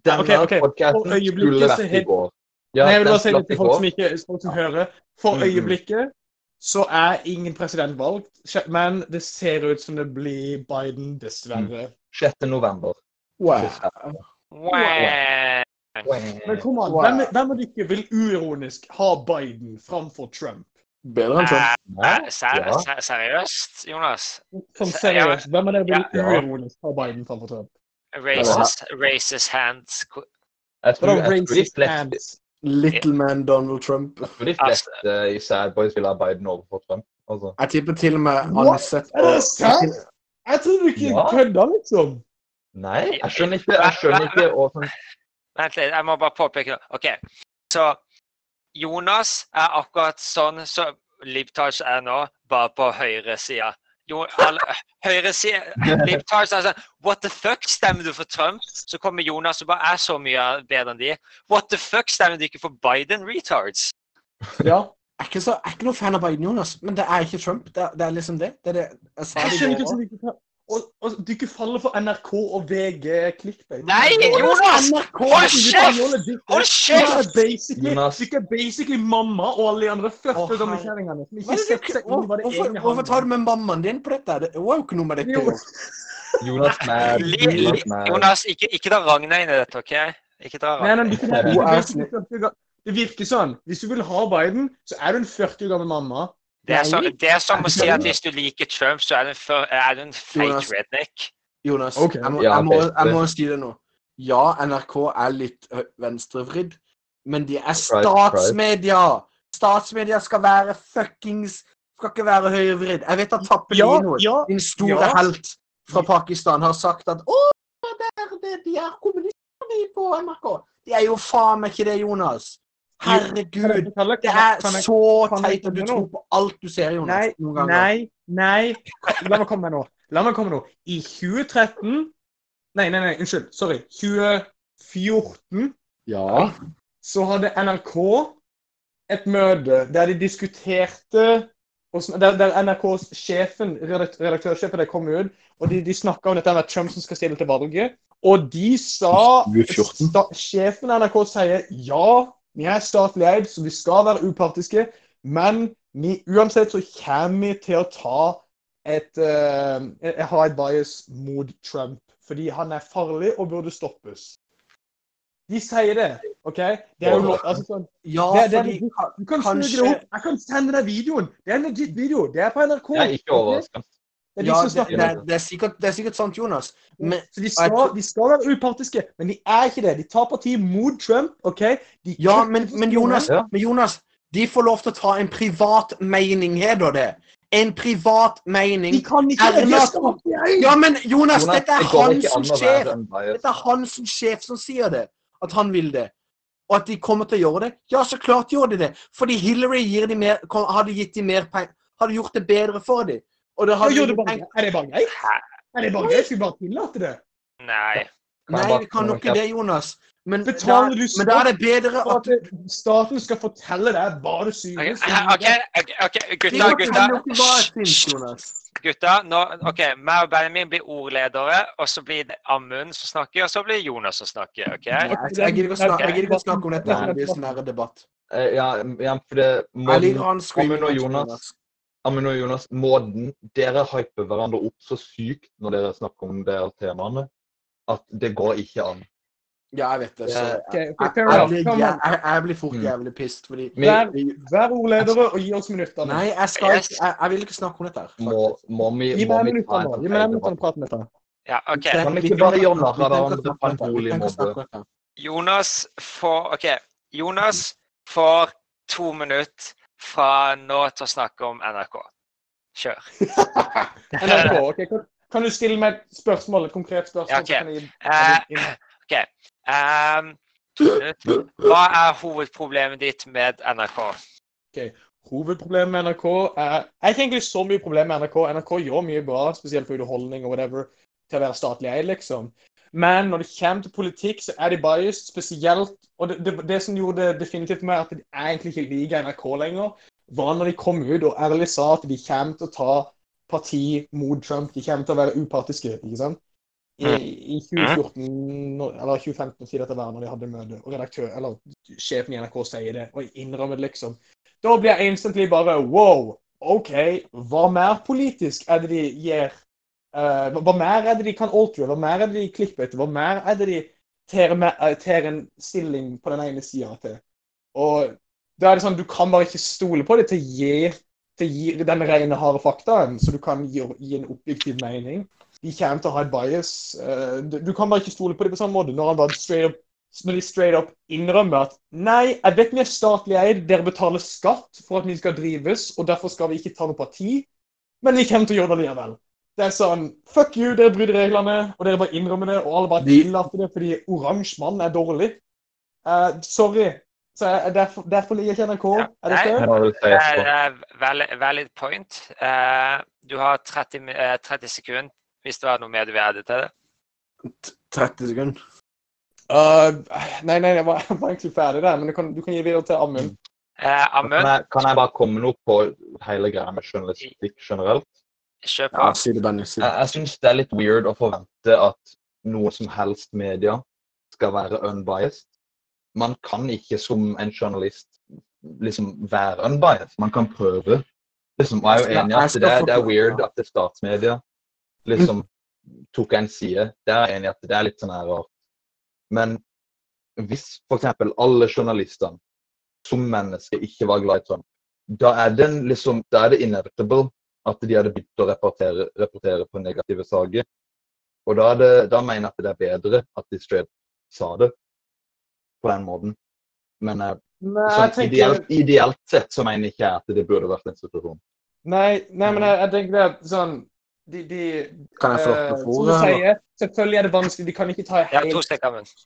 Denne okay, okay. podcasten skulle vært i går. Ja, Nei, jeg vil bare si det til folk som, ikke, folk som hører. For Mhm. øyeblikket så er ingen president valgt, men det ser ut som det blir Biden, dessverre. 6. november. Wow. Wow. Men kom an, Wow. hvem, hvem av dere vil uironisk ha Biden framfor Trump? Bedre enn Trump. Eh, ser, ja. ser, seriøst, Jonas? Sånn seriøst, hvem av dere vil Ja. uironisk ha Biden framfor Trump? Racist, racist hands. Jeg tror, jeg tror de fleste, hands? Little man Donald Trump. de fleste i Sad Boys vil ha Biden overfor Trump. Altså. Jeg tipper til og med What? på Er det sant? Jeg trodde du ikke Ja. kødda, liksom. Nei, jeg skjønner ikke, jeg skjønner ikke Vent litt, jeg må bare påpeke noe. OK. Så Jonas er akkurat sånn som Libtards er nå, bare på høyresida. Høyresida Libtards er sånn What the fuck, stemmer du for Trump? Så kommer Jonas og bare er så mye bedre enn de. What the fuck, stemmer du ikke for Biden, retards? Ja. Jeg er ikke, så, jeg er ikke noe fan av Biden, Jonas, men det er ikke Trump. Det er, det er liksom det. Det er det jeg sa Jeg skjønner ikke hvordan du ikke kan og, og du ikke faller for NRK og VG clickbait. Nei, er Jonas! Hold du kjeft! Hold kjeft! er Jonas. du er basically mamma og alle de andre 40 Å, gamle herre. kjerringene som Hva ikke er det setter du- seg inn i hva det hvorfor, hvorfor tar du med mammaen din på dette? Det var jo ikke noe med dette Jo. Jonas Mad, Jonas Mad. Jonas, ikke, ikke dra Ragna inn i dette, OK? Ikke dra Ragna nei, nei, det, er- det, er er basically 40 ga- det virker sånn. Hvis du vil ha Biden, så er du en 40 år gammel mamma. Det er, så, det er som å si at hvis du liker Trump, så er du en, er en fake Jonas. redneck. Jonas, okay. jeg, må, jeg, må, jeg må si det nå. Ja, NRK er litt venstrevridd, men de er statsmedia! Statsmedia skal være fuckings Skal ikke være høyrevridd. Jeg vet at Tappelino, ja, din store ja. helt fra Pakistan, har sagt at å, det er, det, de er kommunister de på NRK. De er jo faen meg ikke det, Jonas. Herregud. Det er så teit at du tror på alt du ser, Jonas. Nei, nei, nei. La meg komme med nå. La meg komme med nå. I 2013 Nei, nei, nei, unnskyld. Sorry. 2014 Ja. så hadde NRK et møte der de diskuterte der, der NRKs sjefen, redaktørsjefen der kom ut, og de, de snakka om dette med Trump som skal stille til valget. Og de sa 2014. sta, Sjefen i NRK sier ja, vi er statlig eid, så vi skal være upartiske, men vi, uansett så kommer vi til å ta et eh, ha et bias mot Trump, fordi han er farlig og burde stoppes. De sier det, OK? Det er jo lov, altså sånn, Ja, det, det fordi. Du kan kanskje- snu det opp. Jeg kan sende deg videoen. Det er en legit video. Det er på NRK. Jeg er ikke overrasket. Det er de Ja, som det, det, det, er sikkert, det er sikkert sant, Jonas. Men Så de skal, de skal være upartiske, men de er ikke det. De tar parti mot Trump, OK? De Ja, men, men. Jonas, Ja. men Jonas, de får lov til å ta en privat mening, heter det. En privat mening. De kan ikke det. Erna. Ja, men Jonas, Jonas, dette er han som sjef. Dette er han som sjef som sier det. At han vil det. Og at de kommer til å gjøre det. Ja, så klart gjør de det. Fordi Hillary gir de mer, hadde gitt de mer penger. Hadde gjort det bedre for dem. Og det hadde jo, det bare, er det bare greit? Er det bare greit? Skal vi bare tillate det? Nei. Nei, vi kan nok ikke det, Jonas. Men, da, men da er det bedre at at staten skal fortelle deg hva det synes. ok, ok, okay. Gutta, gutta. gutta nå, OK, meg og Benjamin blir ordledere, og så blir det Amund som snakker, og så blir det Jonas som snakker. ok? Jeg, jeg gidder ikke å snakke, om dette. Det blir sånn her debatt. Eh, Ja, ja, for det må... Amund og Jonas. Amund og Jonas, måten dere hyper hverandre opp så sykt når dere snakker om de her temaene, at det går ikke an. Ja, jeg vet det. Så Ja, jeg, jeg, blir, jeg, jeg, jeg blir fort Mm. jævlig pissed, fordi Vær, vær ordledere og gi oss minutter. Nei, jeg skal jeg, jeg vil ikke snakke om dette. her, må, må vi, Gi meg minutter nå. Gi meg minutter å prate med dette. Ja, OK. Kan vi ikke bare gjøre narr av hverandre på en om rolig måte? Jonas får OK. Jonas får to minutter fra nå til å snakke om NRK. Kjør. NRK, ok, kan, du stille meg et spørsmål, et konkret spørsmål? Ja, ok. kan jeg gi- Eh, OK. Ehm, to. Hva er hovedproblemet ditt med NRK? Hovedproblemet med NRK er Jeg har ikke så mye problem med NRK. NRK gjør mye bra, spesielt for underholdning og whatever, til å være statlig eid, liksom. Men når det kommer til politikk, så er de biased, spesielt Og det, det, det som gjorde det definitivt med at de egentlig ikke liker NRK lenger, var når de kom ut og ærlig sa at de kommer til å ta parti mot Trump. De kommer til å være upartiske, ikke sant? I, i 2014, eller 2015 sier dette var når de hadde møte, og redaktør, eller sjefen i NRK sier det, og innrømmer det, liksom. Da blir jeg instantly bare wow, OK, hva mer politisk er det de gir? Eh, hva mer er det de kan altere? Hva mer er det de klipper etter? Hva mer er det de med, eh, en stilling på den ene sida til? Og da er det sånn, du kan bare ikke stole på det til å gi, til å gi den rene, harde faktaen, så du kan gi, gi en objektiv mening. De kommer til å ha et bias. Uh, du, du kan bare ikke stole på det på samme måte. Når up når de straight up innrømmer at nei, jeg vet vi er statlig eid, dere betaler skatt for at vi skal drives, og derfor skal vi ikke ta noe parti, men vi kommer til å gjøre det likevel. Det er sånn Fuck you, dere bryter reglene, og dere bare innrømmer det, og alle bare tillater det fordi oransje mann er dårlig. Uh, sorry. Så jeg, derfor, derfor ligger jeg ikke NRK. Ja, Er det? Kan si Det er valid, valid point. Uh, du har 30, mi- eh, 30 sekunder hvis det var noe mer du vil adde til det. 30 sekunder. Uh, nei, nei, jeg var, jeg var egentlig ferdig der, men du kan, du kan gi videre til Amund. Eh, Kan Amund, jeg, kan jeg bare komme noe på hele greia med journalistikk generelt? Kjør på. Ja, si det, Benny. Si Jeg, det. jeg syns det er litt weird å forvente at noe som helst media skal være unbiased. Man kan ikke som en journalist liksom være unbiased. Man kan prøve. Liksom, jeg er jo enig i at det, er- det er weird at det statsmedia liksom tok en side. Det er jeg enig i at det er litt sånn her rart. Men hvis f.eks. alle journalistene som mennesker ikke var glad i Trump, da er det liksom, da er det inevitable at de hadde begynt å rapportere, rapportere på negative saker. Og da, er det, da mener jeg at det er bedre at de straight sa det på den måten. Men eh, Nei, sånn, tenker ideelt, ideelt sett så mener jeg ikke jeg at det burde vært en situasjon. Nei, nei men jeg, jeg tenker det er sånn De, de Kan jeg få eh, åpne Som du sier, selvfølgelig er det vanskelig. De kan ikke ta helt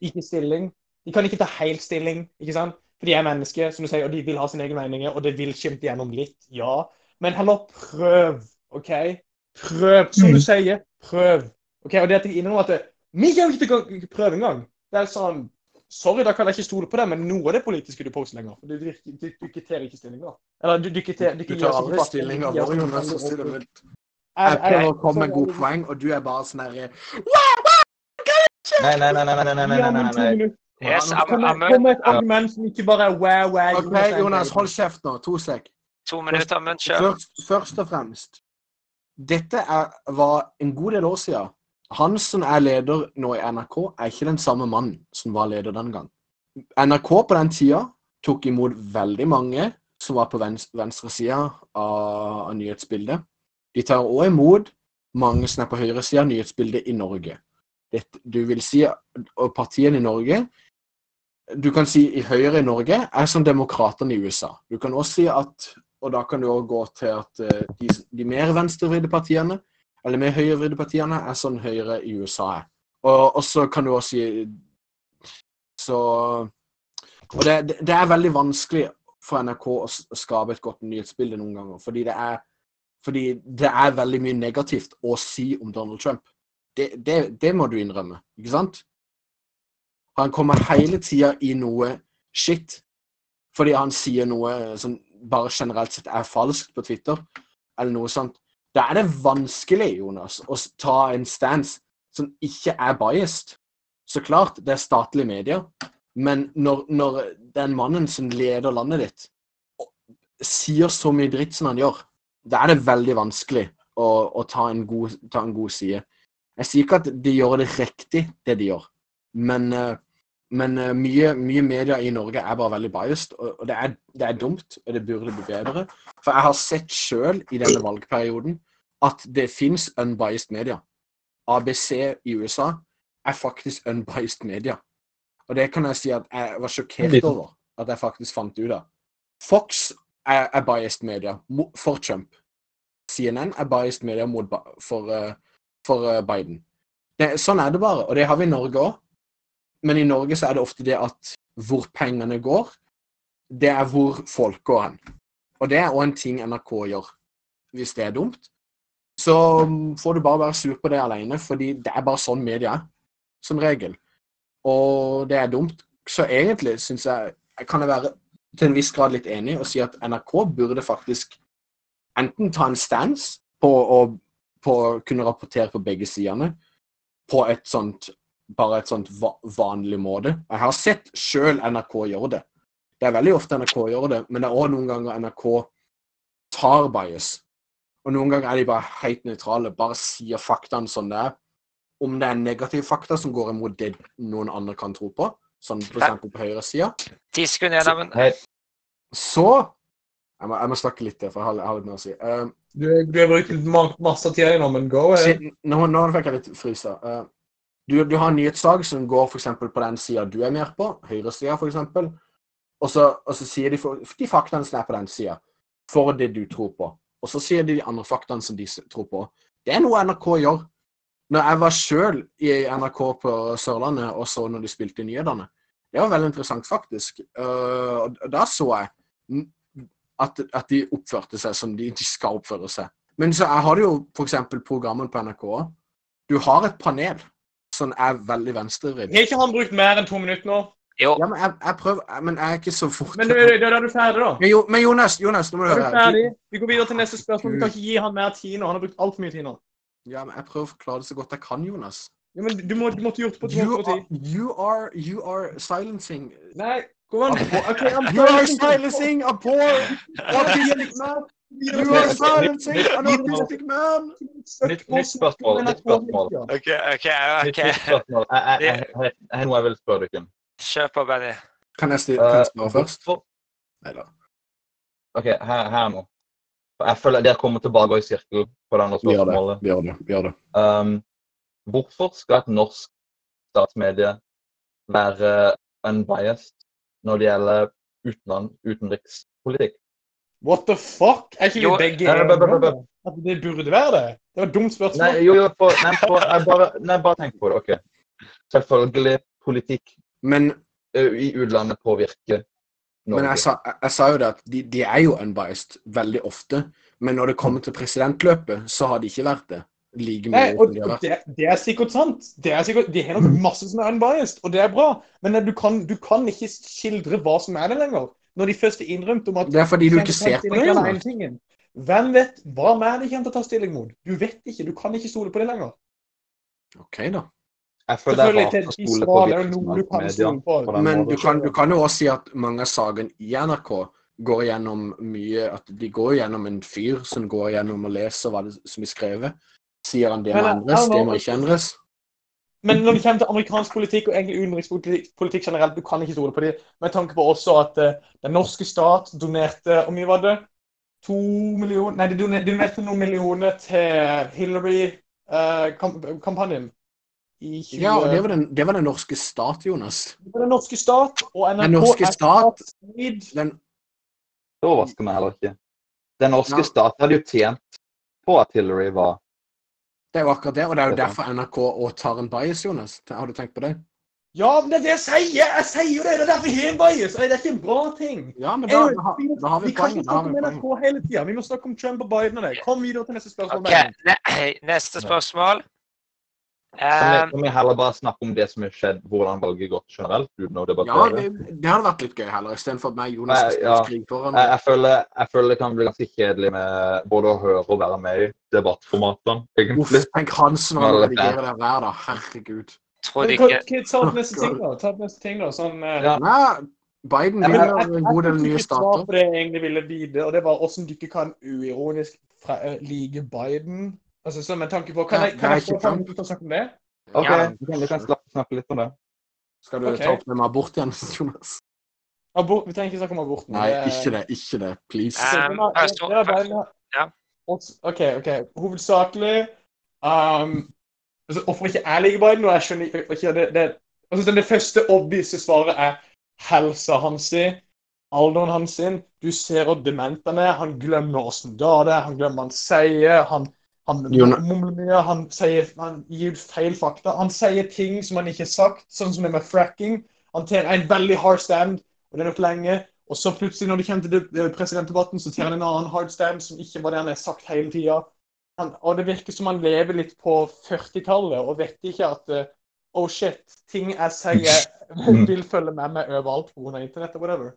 ikke stilling. De kan ikke ta helt stilling, ikke sant? For de er mennesker, som du sier, og de vil ha sine egne meninger, og det vil skimte gjennom litt, ja. Men heller prøv, OK? Prøv, som du sier, prøv. Ok, Og det at jeg innrømmer at det, vi kommer ikke til å prøve engang. Det er sånn Sorry, da kan jeg ikke stole på det, men noe av det politiske du poster lenger. Du, du, du, du kvitterer ikke stillinger. Eller du, du, kvitterer- Du gir tar ikke aldri stillinger. stilling du av gir oss våre, ikke Jonas. fakta, sier det og- Jeg- Jeg prøver å komme med gode poeng, og du er bare sånn herre Nei, nei, nei, nei, nei, nei, nei, nei, nei, nei. Yes, I'm, I'm, I'm, med, et argument som ikke bare er wow, wow. OK, Jonas, hold kjeft nå. To sek. To minutter, men Kjør. Først, først og fremst Dette er, var en god del år siden. Han som er leder nå i NRK, er ikke den samme mannen som var leder den gang. NRK på den tida tok imot veldig mange som var på venstre, venstre av, av nyhetsbildet. De tar òg imot mange som er på høyresida av nyhetsbildet i Norge. Dette, du vil si og partiene i Norge Du kan si i Høyre i Norge er som demokratene i USA. Du kan også si at Og da kan du også gå til at eh, de, de mer venstrevridde partiene, eller mer høyrevridde partiene, er sånn Høyre i USA er. Og, og så kan du også si Så Og det, det, er veldig vanskelig for NRK å skape et godt nyhetsbilde noen ganger, fordi det er fordi det er veldig mye negativt å si om Donald Trump. Det, det, det må du innrømme, ikke sant? Han kommer hele tida i noe shit fordi han sier noe som bare generelt sett er falskt på Twitter, eller noe sånt. Da er det vanskelig, Jonas, å ta en stance som ikke er biased. Så klart, det er statlige medier, men når, når den mannen som leder landet ditt, sier så mye dritt som han gjør, da er det veldig vanskelig å, å ta, en god, ta en god side. Jeg sier ikke at de gjør det riktig, det de gjør, men, eh, men uh, mye, mye media i Norge er bare veldig biased, og, og det, er, det er dumt, og det burde bli bedre. For jeg har sett sjøl i denne valgperioden at det fins unbiased media. ABC i USA er faktisk unbiased media. Og det kan jeg si at jeg var sjokkert over at jeg faktisk fant ut av. Fox er, er biased media for Trump. CNN er biased media mot, for, eh, for eh, Biden. Det, sånn er det bare, og det har vi i Norge òg. Men i Norge så er det ofte det at hvor pengene går, det er hvor folk går hen. Og det er òg en ting NRK gjør. Hvis det er dumt, så får du bare være sur på det alene, fordi det er bare sånn media er, som regel. Og det er dumt. Så egentlig syns jeg kan jeg være til en viss grad litt enig og si at NRK burde faktisk enten ta en stance på å kunne rapportere på begge sidene på et sånt bare et sånt va vanlig måte. Jeg har sett sjøl NRK gjøre det. Det er veldig ofte NRK gjør det, men det er òg noen ganger NRK tar bias. Og noen ganger er de bare helt nøytrale, bare sier faktaene sånn det er. Om det er negative fakta som går imot det noen andre kan tro på, sånn f.eks. på høyresida, Hei, så jeg må, jeg må snakke litt til, for jeg har, jeg har litt mer å si. Uh, Du, du har brukt masse tid nå, men go ahead. Nå, nå fikk jeg litt frysa. Eh, du, du har en nyhetssak som går eksempel på den sida du er mer på, høyresida f.eks., og, så- og så sier de de faktaene som er på den sida, for det du tror på. Og så sier de de andre faktaene som de tror på. Det er noe NRK gjør. Når jeg var sjøl i NRK på Sørlandet og så når de spilte nyhetene, det var veldig interessant, faktisk. Uh, da så jeg at, at de oppførte seg som de, de skal oppføre seg. Men så har jo f.eks. programmen på NRK. Du har et panel som er veldig venstrevridd. Har ikke han brukt mer enn to minutter nå? jo. Ja, men jeg, jeg prøver Men jeg er ikke så fort. Men da er du ferdig, da. Men, jo, men Jonas, Jonas, nå må du høre. ferdig? Vi går videre til neste spørsmål. Vi kan ikke gi han mer tid nå. Han har brukt altfor mye tid nå. Ja, men jeg prøver å forklare det så godt jeg kan, Jonas. Ja, men du, må, du måtte gjort det på to minutter you are, you are silencing. Nei, kom on. okay, I'm You are silencing. a poor autistic man. You are silencing an autistic man. Nytt, nytt spørsmål. Nytt spørsmål. OK, OK. Ok. Jeg, har noe jeg vil spørre dere. Kjør på, Benny. Kan jeg spørre Eh, først? Nei Neida. OK, her, her nå. Jeg føler dere kommer tilbake i sirkel på det andre Vi gjør det. spørsmålet. Vi gjør det. Vi gjør det. Um, hvorfor skal et norsk statsmedie være unbiased når det gjelder utenland, utenrikspolitikk? What the fuck? Er ikke vi begge eh, enige at det burde være det? Det var et dumt Nei, spørsmål. jo, jo, for, nei, for, jeg bare, nei, bare tenk på det. ok. Selvfølgelig politikk Men, i utlandet påvirker Norge. men jeg, sa, jeg, jeg sa jo det at de, de er jo unbiased veldig ofte. Men når det kommer til presidentløpet, så har de ikke vært det. Like mye Nei, de det, det er sikkert sant. Det er sikkert, de har nok masse som er unbiased, og det er bra. Men du kan, du kan ikke skildre hva som er det lenger. Når de først er innrømt om at Det er fordi du ikke ser på det. Hvem vet hva mer de kommer til å ta stilling mot? Du vet ikke. Du kan ikke stole på det lenger. OK, da. Jeg føler det er rart å stole på svar jo noe du kan media på. på den Men du kan, du kan jo også si at mange av sakene i NRK går gjennom mye At de går gjennom en fyr som går gjennom og leser hva det, som er skrevet. Sier han det må endres, det må ikke endres. Men når det kommer til amerikansk politikk og egentlig utenrikspolitikk generelt, du kan ikke stole på det. Med tanke på også at uh, den norske stat donerte Hvor mye var det? To millioner Nei, de donerte, noen millioner til Hillary Trump-kampanjen. Uh, 20... Ja, og det var, den, det var den norske stat, Jonas. Det var den norske stat, og NRK Den norske er stat-. Den, Det overrasker meg heller ikke. Den norske Ja. stat hadde jo tjent på at Hillary var det er jo akkurat det, og det er jo er derfor NRK òg tar en bias, Jonas. Har du tenkt på det? Ja, men det er det jeg sier! Jeg sier jo det! Det er derfor jeg har en bias! og Det er ikke en bra ting. Ja, men da, jeg, da, har- vi, da har vi vi kan ikke. Da snakke med om NRK hele tida. Vi må snakke om Trump og Biden og det. Kom videre til neste spørsmål. OK, neste spørsmål. Kan Eh, vi, kan vi heller bare snakke om det som har skjedd, hvordan valget gått generelt, uten å Ja, debattere? det, det hadde vært litt gøy heller, istedenfor at meg og Jonas skal ja. skrive foran. Jeg, jeg, føler, jeg føler det kan bli ganske kjedelig med både å høre og være med i debattformatene, Uff, tenk Hansen Ja, og det er redigerer det hver da. Herregud. tror ikke kan jeg Ta opp neste ting, da. Ta opp neste ting da. Sånn, eh, Ja. Nei, Biden vil ha jeg- en god del jeg nye fikk et svar stater. på det jeg egentlig ville vite, og det var hvordan du ikke kan uironisk fra, eh, like Biden. Altså, så med tanke på Kan jeg, kan jeg få fem minutter til å snakke om det? OK, Ja. vi kan, snakke litt om det. Skal du okay. ta opp det med abort igjen, Jonas? Abort, vi trenger ikke snakke om aborten. Nei, ikke det. Ikke det. Please. Um, det det var ja. OK, OK. Hovedsakelig um, altså, Hvorfor ikke jeg liker Biden? Og jeg skjønner ikke det, det, altså, Det første obvise svaret er helsa hans. Alderen hans. Du ser hvor dement han er. Han glemmer åssen det er. Han glemmer hva han sier. Han, han mumler mye. Han, sier, han gir ut feil fakta. Han sier ting som han ikke har sagt, sånn som det med fracking. Han tar en veldig hard stand, og det er nok lenge. Og så plutselig, når det kommer til presidentdebatten, så tar han en annen hard stand som ikke var det han har sagt hele tida. Og det virker som han lever litt på 40-tallet og vet ikke at eh, Oh shit, ting jeg sier vil følge med meg overalt pga. internett og whatever.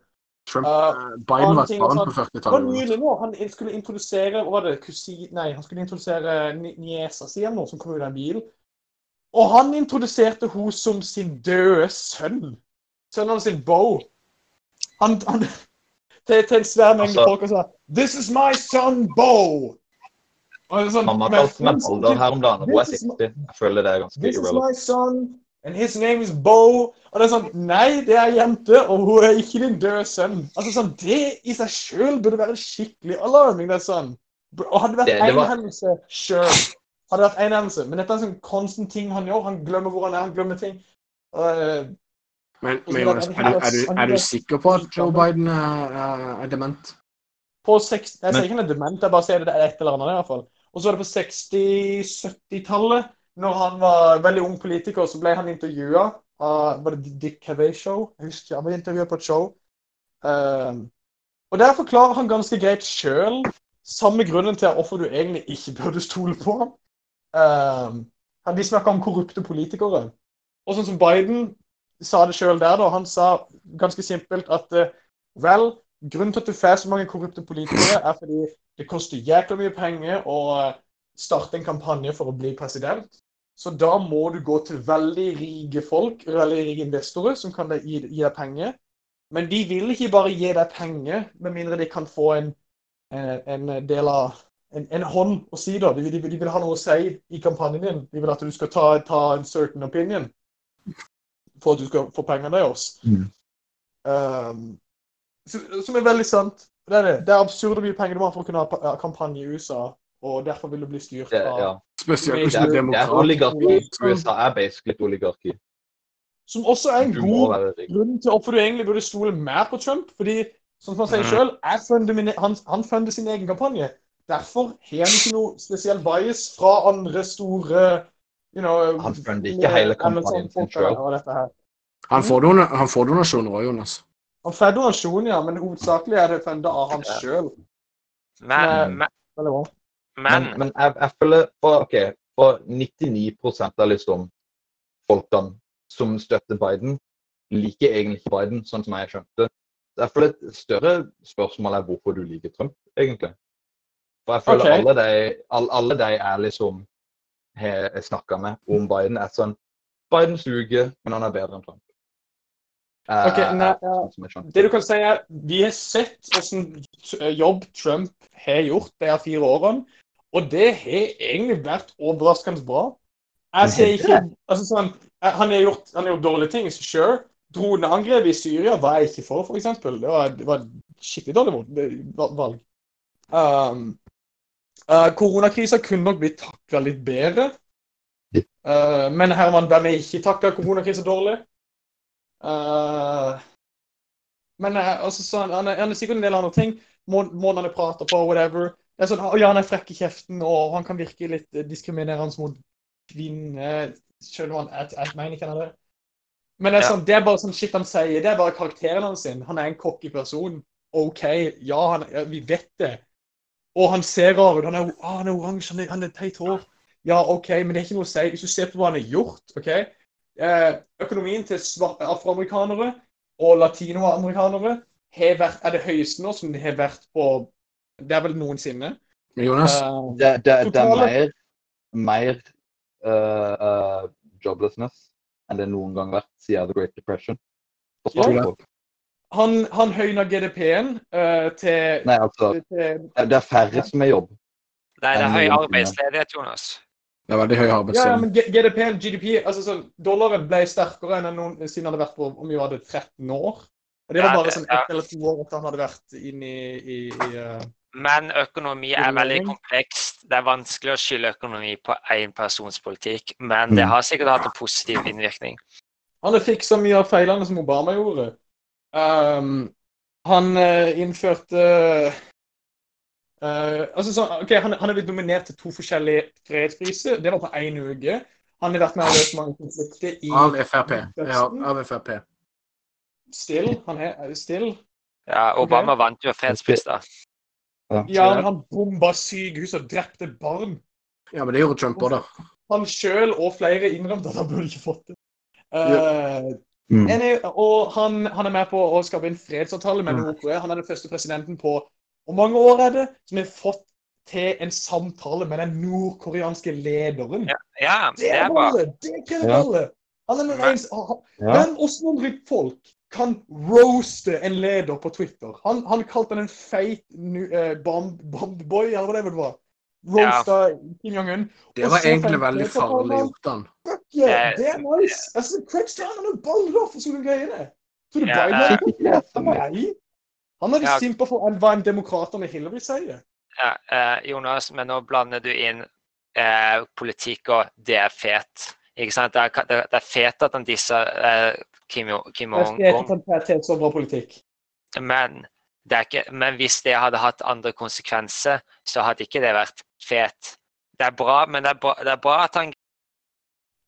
Trump, Uh, eh, Biden var barn sånn- på 40-tallet. Jonas. nå. Han skulle introdusere hva var det, kusin, Nei, han skulle introdusere ni- niesa si eller noe som kom ut av en bil. Og han introduserte hun som sin døde sønn. Sønnen sin Bo. Han, han til, til en svær mengde Altså- folk og sa 'This is my son Bo'. Og sånn, Mamma men- kalte meg Balder her om dagen, og hun er 60. Jeg føler det er ganske This is irrelevant. And his name is Bo. Og det er sånn Nei, det er jente, og hun er ikke din døde sønn. Altså sånn, Det i seg sjøl burde være skikkelig alarming. det er sånn. Og hadde det vært Det- det var- hendelse, sure. Hadde det vært en hendelse. Men dette er en sånn konstant ting han gjør. Han glemmer hvor han er, han glemmer ting. Og, eh, Men, men Jonas, er, du, er, du, er du sikker på at Joe Biden er, er, er dement? på 60, Jeg sier ikke han er dement, jeg bare sier det er et eller annet i hvert fall. Og så var det på 60-70-tallet, når han var veldig ung politiker, så ble han intervjua av Var det Dick Cavey Show? Jeg husker Han ble intervjua på et show. Uh, og der forklarer han ganske greit sjøl samme grunnen til hvorfor du egentlig ikke burde stole på ham. Uh, de snakker om korrupte politikere. Og sånn som Biden sa det sjøl der, da. Han sa ganske simpelt at uh, vel, grunnen til at du får så mange korrupte politikere, er fordi det koster jækla mye penger og eh, starte en kampanje for å bli president. Så da må du gå til veldig rike folk, veldig rike investorer, som kan gi, gi deg penger. Men de vil ikke bare gi deg penger, med mindre de kan få en, eh, en del av en, en hånd å si da. De, de, de vil ha noe å si i kampanjen din. De vil at du skal ta, ta en certain opinion for at du skal få penger oss. Mm. Um, som er veldig sant. Det er, det. det er absurd hvor mye penger du må ha for å kunne ha kampanje i USA, og derfor vil du bli styrt av ja. Spesielt det, hvis er, du er det er demokrat. oligarki. USA er basically et oligarki. Som også er en god grunn til hvorfor du egentlig burde stole mer på Trump. Fordi, som han sier sjøl, funder min, han, han funder sin egen kampanje. Derfor har han ikke noe spesiell bias fra andre store you know, Han funder ikke hele kampanjen sin her. Han får, dona, han får donasjoner òg, Jonas. Han får donasjon, ja, men hovedsakelig er det fundet av han sjøl. Men, men, bra. Men Men, men jeg, jeg føler for, ok, for 99% av liksom folkene som støtter Biden, liker egentlig ikke Biden, sånn som jeg skjønte. Jeg føler et større spørsmål er hvorfor du liker Trump, egentlig. For jeg føler okay. alle, de, alle, alle de jeg liksom har snakka med om Biden, er sånn Biden suger, men han er bedre enn Trump. Eh, Ok, nei, ja. sånn skjønte. Det du kan si er, Vi har sett hvordan jobb Trump har gjort de her fire årene, og det har egentlig vært overraskende bra. Jeg ser ikke altså sånn, eh, Han har gjort, han har gjort dårlige ting, sure. Droneangrep i Syria var jeg ikke for, f.eks. Det var, det var skikkelig dårlig valg. Um, Uh, Koronakrisa kunne nok blitt takla litt bedre. Eh, men Herman, hvem er ikke takla koronakrisa dårlig? uh, men uh, altså, så han, han, er, han er sikkert en del andre ting. Må- Måten han prater på, whatever. Er sånn, «Å, ja, han er frekk i kjeften, og han kan virke litt eh, diskriminerende mot kvinner. Selv om han jeg, jeg mener ikke han er det. Men det er, sånn, det er bare sånn shit han sier. Det er bare karakteren hans. sin. Han er en cocky person. OK, ja, han, ja, vi vet det. Og han ser rar ut. Han er, ah, han er oransje, han er, han er teit hår. Ja, OK, men det er ikke noe å si. Hvis du ser på hva han har gjort OK? Eh, økonomien til afroamerikanere og latinoamerikanere er det høyeste nå som det har vært på Det er vel noensinne. Jonas, Uh, Det, det, det er mer, mer uh, joblessness enn det noen gang har vært siden The Great Depression. Ja. han han høyner GDP-en uh, til, Nei, altså, til det er færre som er jobb. Nei, det er høy arbeidsledighet, Jonas. det er veldig høy Ja, ja, men GDP-en, GDP altså sånn, Dollaren ble sterkere enn den noen, siden han hadde vært på om vi hadde 13 år. Og det var Ja, bare det- sånn ja. ett eller to år at han hadde vært inn i, i, i eh, Men økonomi er veldig komplekst. Det er vanskelig å skylde økonomi på én persons politikk, men det Mm. har sikkert hatt en positiv innvirkning. Han har fiksa mye av feilene som Obama gjorde. Um, han eh, innførte uh, altså så, okay, han, han er blitt nominert til to forskjellige fredspriser. Det var på én uke. Han har vært med å løst mange konflikter i Av Frp. Ja, av Frp. Still. Han er still. Ja, Obama vant jo fredspris, da. Ja, men han bomba sykehus og drepte barn. Ja, men det gjorde Trump òg, da. Han sjøl og flere innrømte at han burde ikke fått det. Eh, Mm. er, og han, han er med på å skape en fredsavtale med Mm. Nord-Korea. Han er den første presidenten på Hvor mange år er det som har fått til en samtale med den nordkoreanske lederen? Ja, Det det er er bra. balle! Det krever Ja. balle! Han er den Men- eneste Hvem Ja. Noen rikkfolk kan roaste en leder på Twitter. Han, han kalte han en feit uh, eh, bomb, bombboy, eller hva det var. Roasta Kim Jong-un. Det var egentlig feit, veldig farlig gjort, han. Fuck yeah, det er nice! Altså, Craig Stjernen er baller for sånne greiene. Tror du Ja, Biden er hadde meg? Han hadde Ja. simpa for hva en demokrat med Hillary sier. Ja, eh, Jonas, men nå blander du inn eh, politikk og det er fet. Ikke sant? Det er, det, det er fet at han disser eh, Kim, Jo- Kim Jeg skal ikke Jong-un, ta så bra politikk. men, det er ikke, men hvis det hadde hatt andre konsekvenser, så hadde ikke det vært fet. Det er bra, men det er bra, det er bra at han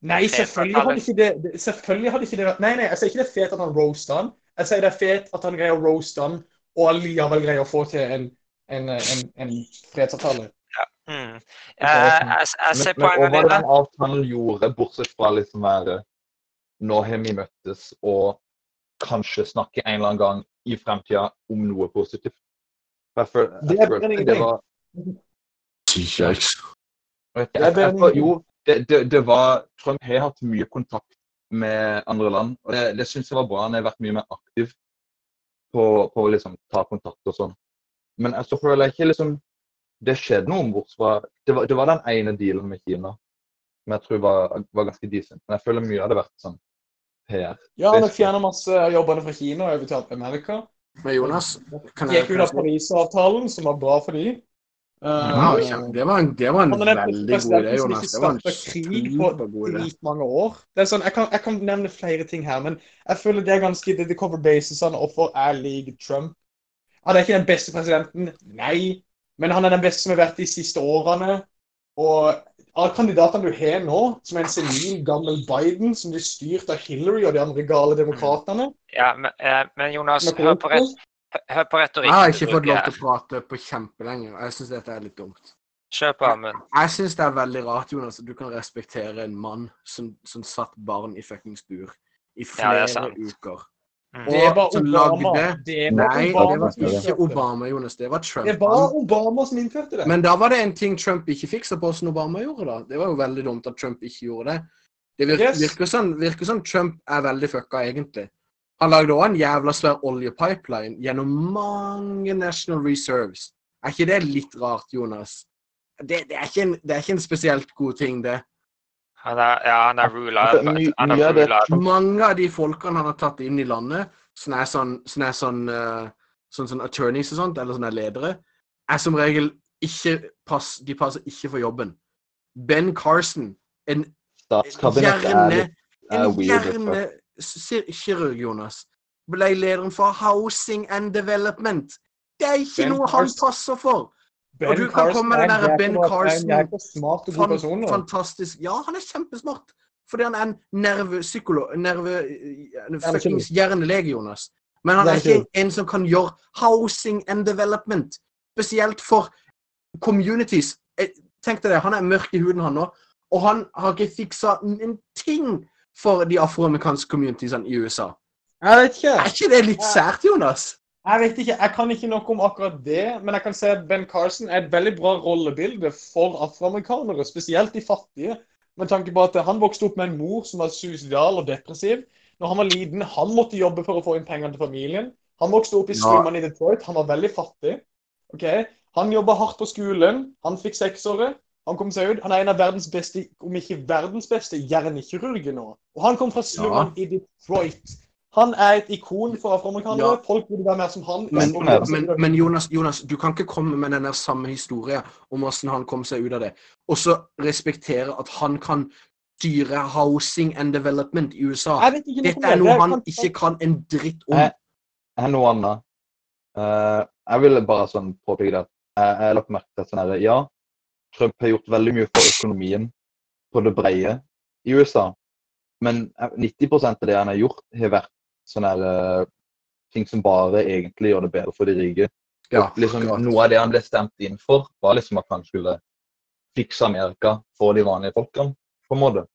Nei, selvfølgelig hadde ikke det, det Selvfølgelig hadde ikke det vært Nei, nei, jeg sier ikke det er fet at han roaster han. Jeg sier det er fet at han greier å roaste han, og allikevel greier å få til en, en, en, en fredsavtale. mm. Jeg, jeg, jeg ser Men, men hva poenget var det han den avtalen gjorde, bortsett fra liksom være Nå har vi møttes og kanskje snakke en eller annen gang i fremtida om noe positivt. Derfor, Det er følte ingenting. det bedre- Jo, det, det, det var Trump har hatt mye kontakt med andre land, og det, det syns jeg var bra. Han har vært mye mer aktiv på, på å liksom ta kontakt og sånn. Men jeg så føler jeg ikke liksom Det skjedde noe bortsett fra det var, det var den ene dealen med Kina som jeg tror var, var ganske decent. Men jeg føler mye hadde vært sånn PR. Ja, han har fjerna masse av jobbene fra Kina og over til Amerika. Men Jonas, kan jeg gikk ut av Parisavtalen, som var bra for de. Ja, Eh, det var en, det var en er veldig god idé, som Jonas. Det var en startet krig på supergod idé. dritmange år. Det er sånn, jeg kan, jeg kan nevne flere ting her, men jeg føler det er ganske det, det cover basisene hvorfor jeg liker Trump. Han er ikke den beste presidenten, nei, men han er den beste som har vært de siste årene. Og av kandidatene du har nå, som er en senil, gammel Biden, som blir styrt av Hillary og de andre gale demokratene Ja, men, eh, men Jonas, hør på, rett, ret, hør på Jeg har ikke fått lov til å prate på kjempelenge, og jeg syns dette er litt dumt. Kjør på, Amund. Jeg syns det er veldig rart, Jonas, at du kan respektere en mann som, som satt barn i fuckings bur i flere ja, uker. Mm. Det var Obama. lagde- Det var Nei, det var ikke. Obama, Jonas. Det var Trump. Det var Obama som innførte det. Men da var det en ting Trump ikke fiksa på som Obama gjorde, da. Det var jo veldig dumt at Trump ikke gjorde det. Det virker, Yes. virker, sånn, sånn Trump er veldig fucka, egentlig. Han lagde òg en jævla svær oljepipeline gjennom mange National Reserves. Er ikke det litt rart, Jonas? Det, det, er, ikke en, det er ikke en spesielt god ting, det. Han er, ja, han er ruler. Altså, Han er ruler. Mange av de folkene han har tatt inn i landet, som er sånn, som er sånn, eh, sånn, sånn attorneys og sånt, eller sånne ledere, er som regel ikke pass, de passer ikke for jobben. Ben Carson, en er, hjerne, er en hjernekirurg, Jonas, ble lederen for Housing and Development. Det er ikke Ben noe han passer for. Ben Og du kan komme med den er der Ben Carson- Fan, fantastisk. Ja, han er kjempesmart. Fordi han er en nervepsykolog nerve, eh, Fuckings hjernelege, Jonas. Men han er ikke en som kan gjøre housing and development. Spesielt for communities. Eh, Tenk deg det, han er mørk i huden, han nå. Og han har ikke fiksa en ting for de afroamerikanske communitiesene i USA. Jeg vet ikke. Er ikke det litt sært, Jonas? Jeg vet ikke, jeg kan ikke nok om akkurat det, men jeg kan si at Ben Carson er et veldig bra rollebilde for afroamerikanere, spesielt de fattige. Med tanke på at han vokste opp med en mor som var suicidal og depressiv. Når han var liten, han måtte jobbe for å få inn penger til familien. Han vokste opp i Ja. i Detroit. Han var veldig fattig. Okay? Han jobba hardt på skolen. Han fikk seksåret. Han kom seg ut. Han er en av verdens beste, om ikke verdens beste, hjernekirurger nå. Og han kom fra slummene i Detroit. Han er et ikon for afroamerikanere. Ja. Folk burde være mer som han. Men, men, men Jonas, Jonas, du kan ikke komme med den der samme historien om hvordan han kom seg ut av det, og så respektere at han kan styre housing and development i USA. Ikke Dette er noe han kan- ikke kan en dritt om. Jeg- Jeg har noe annet. Uh, jeg ville bare sånn påpeke det. Jeg jeg lagt merke til at sånn her, ja, Trump har gjort veldig mye for økonomien på det brede i USA. Men eh, 90 av det han har gjort, har vært sånne her, eh, ting som bare egentlig gjør det bedre for de rike. Ja, liksom, noe av det han ble stemt inn for, var liksom at han skulle fikse Amerika for de vanlige folkene, på en måte.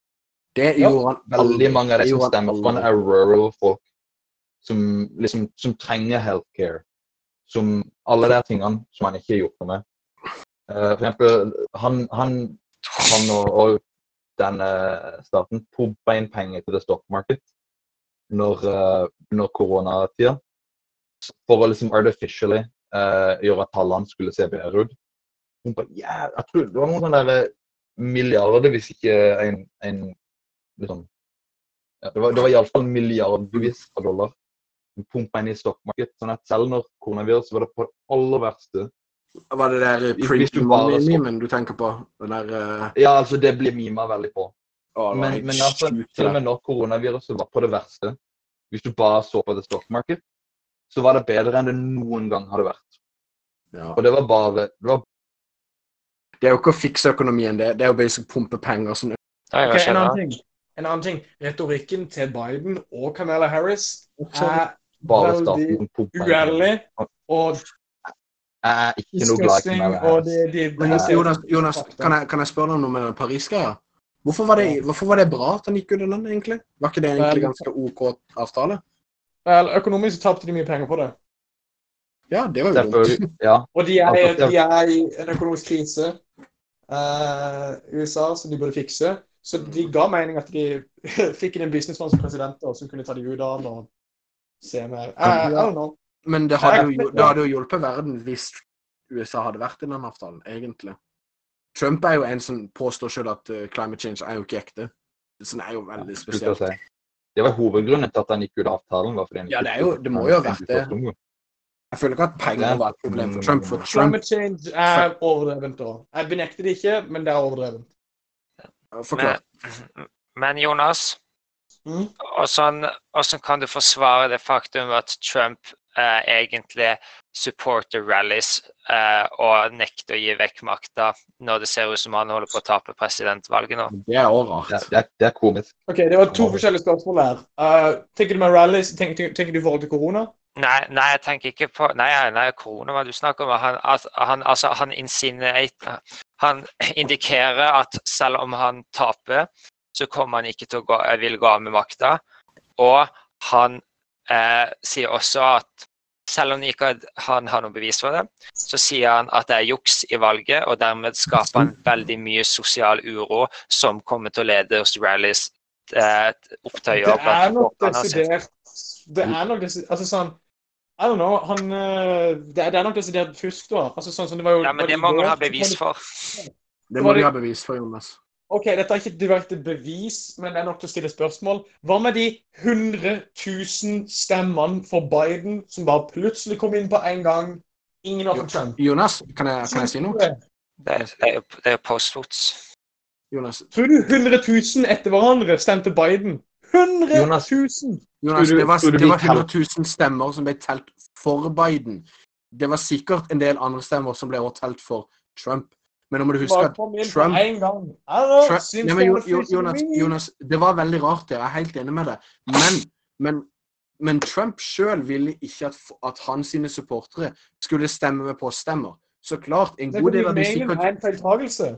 Det Ja, gjorde han Veldig mange av de som stemmer for han, er rural folk som, liksom, som trenger healthcare. Som alle de tingene som han ikke har gjort noe med. Uh, for eksempel, han, han, han og, og den eh, staten pumpa inn penger til the stock market når, uh, når koronatida. For å liksom artificially uh, gjøre at tallene skulle se bedre ut. Pumpa, yeah, jeg tror det var noen sånne der milliarder, hvis ikke en, en liksom ja, Det var, det var iallfall milliardvis av dollar pumpa inn i stokkmarkedet. Sånn at selv når koronaviruset var det på det aller verste Var det der print bare money-memen du tenker på? Der uh... Ja, altså, det blir mima veldig på. Å, Men, men altså, til og med når koronaviruset var på det verste, hvis du bare så på the stock market, så var det bedre enn det noen gang hadde vært. Ja. Og det var bare det var, Det er jo ikke å fikse økonomien, det. Det er jo basic pumpe penger som Det er en annen ting. En annen ting. Retorikken til Biden og Kamala Harris er bare Veldig uærlig og Jeg er ikke noe glad i. Kamala Harris. det, Jonas, Jonas kan, jeg, kan jeg spørre deg om noe med Paris-greia? Hvorfor, var det- hvorfor var det bra at han gikk ut av landet, egentlig? Var ikke det egentlig Vel- ganske OK avtale? Vel, økonomisk tapte de mye penger på det. Ja, det var jo dumt. Ja. Og de er, de er i en økonomisk krise eh, i USA som de burde fikse. Så de ga mening at de fikk inn en businessmann som president og som kunne ta de ut av og se mer. I, I don't know. Men det hadde, jo, det hadde jo hjulpet verden hvis USA hadde vært i den avtalen, egentlig. Trump er jo en som påstår selv at eh, climate change er jo ikke ekte. Så det er jo veldig spesielt. si. Det var hovedgrunnen til at han gikk ut av avtalen. var fordi han Ja, det er jo- det må jo ha vært det. Jeg føler ikke at penger var et problem for Trump. For Trump, Climate change er overdrevent da. Jeg benekter det ikke, men det er overdrevent. forklar. Men, men Jonas, Mm. hvordan, hvordan kan du forsvare det faktum at Trump eh, egentlig supporter rallies eh, og nekter å gi vekk makta når det ser ut som han holder på å tape presidentvalget nå? Det er også rart. Det, er- det, er- det er komisk. Ok, Det var to forskjellige spørsmål her. Uh, tenker du med rallies, tenker, tenker du i forhold til korona? Nei, nei, jeg tenker ikke på Nei, nei, korona, hva du snakker om. Han, han, altså, han, han indikerer at selv om han taper, så kommer han ikke til å gå, vil gå av med makta. Og han eh, sier også at selv om ikke han har noe bevis for det, så sier han at det er juks i valget, og dermed skaper han veldig mye sosial uro som kommer til å lede oss rallies eh, opptøyer. Det er nok desidert Det er nok desidert Altså sånn I don't know. Han eh, Det er, det er nok desidert fusk, da. Altså sånn som det var jo Ja, men det må man ha bevis for. Det må de ha bevis for, Jonas. OK, dette er ikke direkte bevis, men det er nok til å stille spørsmål. Hva med de 100 000 stemmene for Biden som bare plutselig kom inn på en gang? Ingen av Trump. Jonas, kan jeg, kan jeg si noe? Det, er- det er postvotes. Jonas, Tror du 100 000 etter hverandre stemte Biden? 100 Jonas. 000! Jonas Jonas det, var, det var 100 000 stemmer som ble telt for Biden. Det var sikkert en del andre stemmer som ble også telt for Trump. Men nå må du huske at Trump-. Trump, Nei, men Jonas. Jonas, det var veldig rart. Jeg er helt enig med deg. Men, men, men Trump sjøl ville ikke at, at hans supportere skulle stemme med poststemmer. Så klart, en god del av de mailen er sikkert en feiltagelse.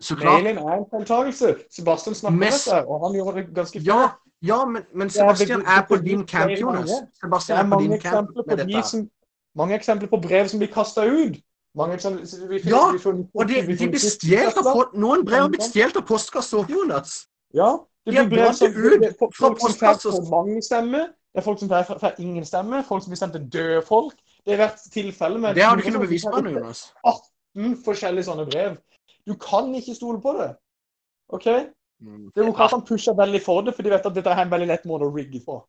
Så klart. Mailen er en feiltagelse. Sebastian snakker Mest- dette, og han gjør det ganske Ja, ja, men, men Sebastian er på din camp, Jonas. Sebastian er på din camp med dette. som mange eksempler på brev som blir kasta ut. Mange eksempler, vi Ja, vi får- Og de, de blir stjålet av Noen brev har blitt stjålet av postkassa, Jonas. Ja, det blir brev som ut det er fra postkassa. for mange stemmer. Det er folk som får ingen stemme. Folk som blir sendt til døde folk. Det har vært tilfelle med Det har du ikke noe bevis på Jonas. 18 forskjellige sånne brev. Du kan ikke stole på det. OK? Mm. Demokratene pusher veldig for det, for de vet at dette er en veldig lett måte å rigge på.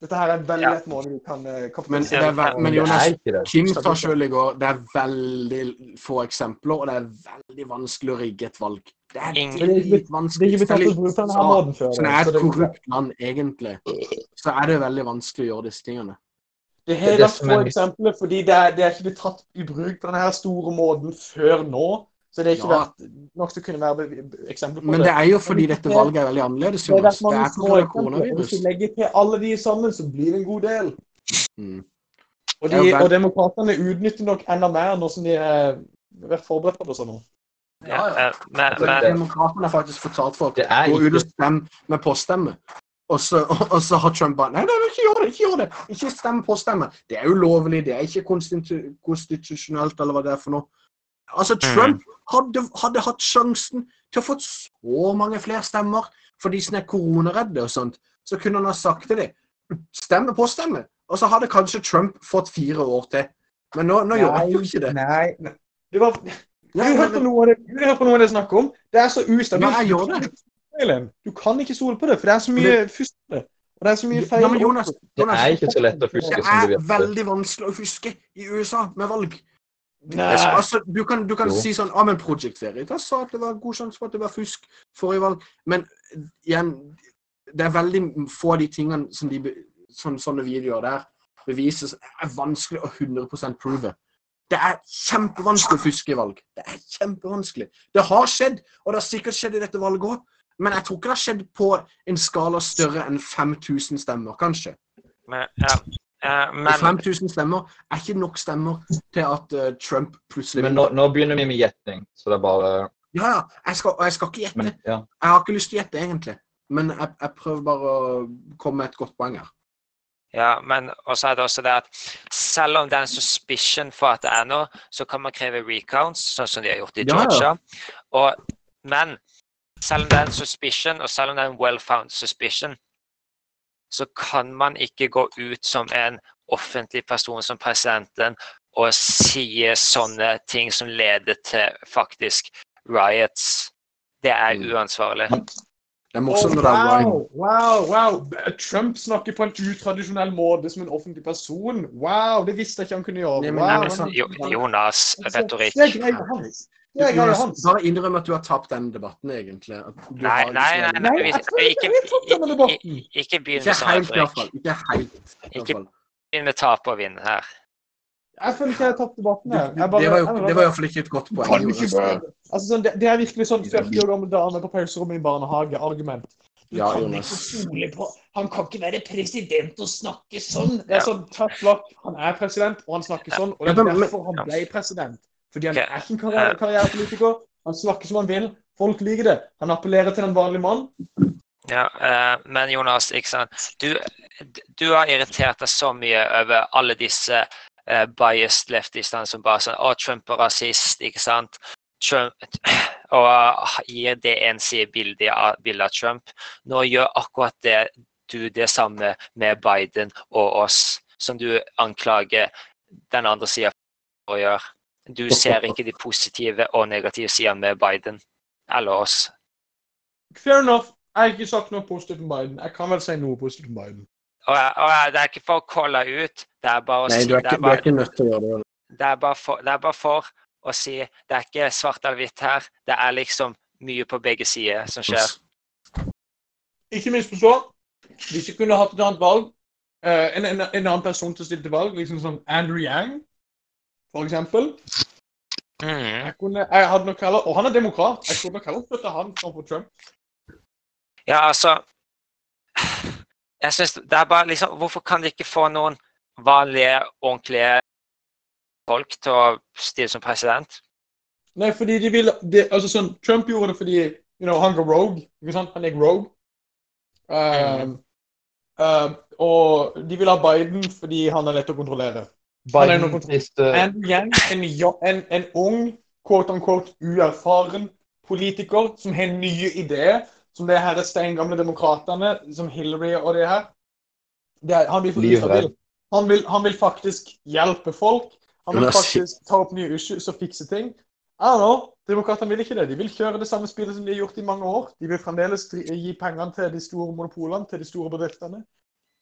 Dette her er veldig lett måte du kan eh, Men, det kapitalisere er, ve- men Jonas. Kim sa selv i går det er veldig få eksempler, og det er veldig vanskelig å rigge et valg. Det er dritvanskelig. Så-. Så det er et korrupt land, egentlig. Så er det veldig vanskelig å gjøre disse tingene. Det Det har vært få er eksempler, fordi det er, det er ikke blitt tatt i bruk på denne her store måten før nå. Så det er ikke Ja. vært nok til å kunne være eksempel eksempler på Men det. det er jo fordi dette valget er veldig annerledes, Det er Jonas. Det er pga. eksempler. og Hvis du legger til alle de sammen, så blir det en god del. Mm. Og, Det er de, og demokratene utnytter nok enda mer nå som de har vært forberedt på det sånn Ja, Ja, men, Altså, men, Demokratene har faktisk fortalt folk Det er gå ut og stemme med påstemme. Og så, og så har Trump bare Nei, nei, nei, ikke gjør det! Ikke gjør det! Ikke stemme påstemme. Det er ulovlig, det er ikke konstitusjonelt, eller hva det er for noe. Altså, Trump hadde, hadde hatt sjansen til å få så mange flere stemmer for de som er koronaredde og sånt. Så kunne han ha sagt til dem stemme på stemme. Og så hadde kanskje Trump fått fire år til. Men nå, nå gjør han jo ikke det. Nei, nei. Det var, Ja, du hørte på noe av det, du hørte på noe av det jeg snakker om. Det er så ustabilt. Nei, jeg gjør det. Du kan ikke stole på det, for det er så mye fusk det. Og det er så mye feil. ja, men Jonas, Det er ikke så lett å fuske som det er veldig vanskelig å fuske i USA med valg. Nei. Altså, du kan, du kan si sånn ah, men Project Veritas sa at det var god sjanse for at det var fusk forrige valg. Men igjen, det er veldig få av de tingene som de, sånn, sånne videoer der bevises er vanskelig å 100 prove. Det er kjempevanskelig å fuske i valg. Det er kjempevanskelig. Det har skjedd, og det har sikkert skjedd i dette valget òg. Men jeg tror ikke det har skjedd på en skala større enn 5000 stemmer, kanskje. men, ja, eh, men 5000 stemmer er ikke nok stemmer til at uh, Trump plutselig Men nå, nå begynner vi med gjetning, så det er bare Ja, ja. Jeg skal, jeg skal ikke gjette. Men ja. Jeg har ikke lyst til å gjette, egentlig. Men jeg, jeg prøver bare å komme med et godt poeng her. Ja, men også er det også det at selv om det er en suspicion for at det er noe, så kan man kreve recounts, sånn som de har gjort i Ja, ja. Georgia. Og, men selv om det er en suspicion, og selv om det er en well-found suspicion, så kan man ikke gå ut som en offentlig person som presidenten og si sånne ting som leder til faktisk riots. Det er Mm. uansvarlig. Det er morsomt når det er Ryan. wow, wow, wow. Trump snakker på en utradisjonell måte som en offentlig person. Wow, det visste jeg ikke han kunne gjøre. Wow, nei, men Jo, Jonas, retorikk. Det jeg har hans. Bare innrøm at du har tapt den debatten, egentlig. At du Nei, har nei, nei, nei. Ikke ikke- begynn med sånn helt, i hvert fall. Ikke helt. Ikke- Begynn med tap og vinn her. Jeg føler ikke jeg har tapt debatten her. Jeg bare- det var jo i hvert fall ikke et godt poeng. Du Altså, sånn, det, det er virkelig sånn 40 år gammel dame på pauserommet i barnehage-argument. Du Ja, kan Jonas. ikke på Han kan ikke være president og snakke sånn. Det er sånn luck. Han er president, og han snakker sånn. Og det er derfor han ble president. Fordi han er ikke en karriere, karrierepolitiker. Han snakker som han vil. Folk liker det. Han appellerer til den vanlige mann. Ja, eh, men Jonas, ikke sant? Du, du har irritert deg så mye over alle disse eh, biased leftistene som bare sånn Å, Trump er rasist, ikke sant? Trump, og uh, gir det ensidige bildet av Trump. Nå gjør akkurat det du det samme med Biden og oss, som du anklager den andre sida for å gjøre. Du ser ikke de positive og negative sidene med Biden eller oss. Fair enough. Jeg har ikke sagt noe positivt om Biden. Jeg kan vel si noe positivt om Biden. og, og det er ikke for å kolle ut, det er bare å Nei, si du er ikke, er du er ikke nødt til å gjøre det. det er bare for, det er bare for å si det er ikke svart eller hvitt her. Det er liksom mye på begge sider som skjer. Ikke misforstå. Hvis jeg kunne hatt et annet valg, eh, en, en, en annen person til å stille til valg, liksom som Andrew Yang, for eksempel Mhm. jeg kunne, jeg hadde nok heller, Og han er demokrat. Jeg kunne nok heller støtte han framfor Trump. Ja, altså Jeg synes det er bare liksom Hvorfor kan de ikke få noen vanlige, ordentlige folk til å stille som president? Nei, fordi de vil de, altså sånn, Trump gjorde det fordi you know, han var rogue. ikke sant? Han gikk rogue. Um, um, og de vil ha Biden fordi han er lett å kontrollere. Han er Biden Yang, en, en, en ung, quote unquote, uerfaren politiker som har nye ideer, som det her er steingamle demokratene, som Hillary og det her. Det er, han blir. Han vil, han vil faktisk hjelpe folk. Han vil faktisk ta opp nye issues og fikse ting. I don't know. Demokratene vil ikke det. De vil kjøre det samme spillet som de har gjort i mange år. De vil fremdeles gi pengene til de store monopolene, til de store bedriftene.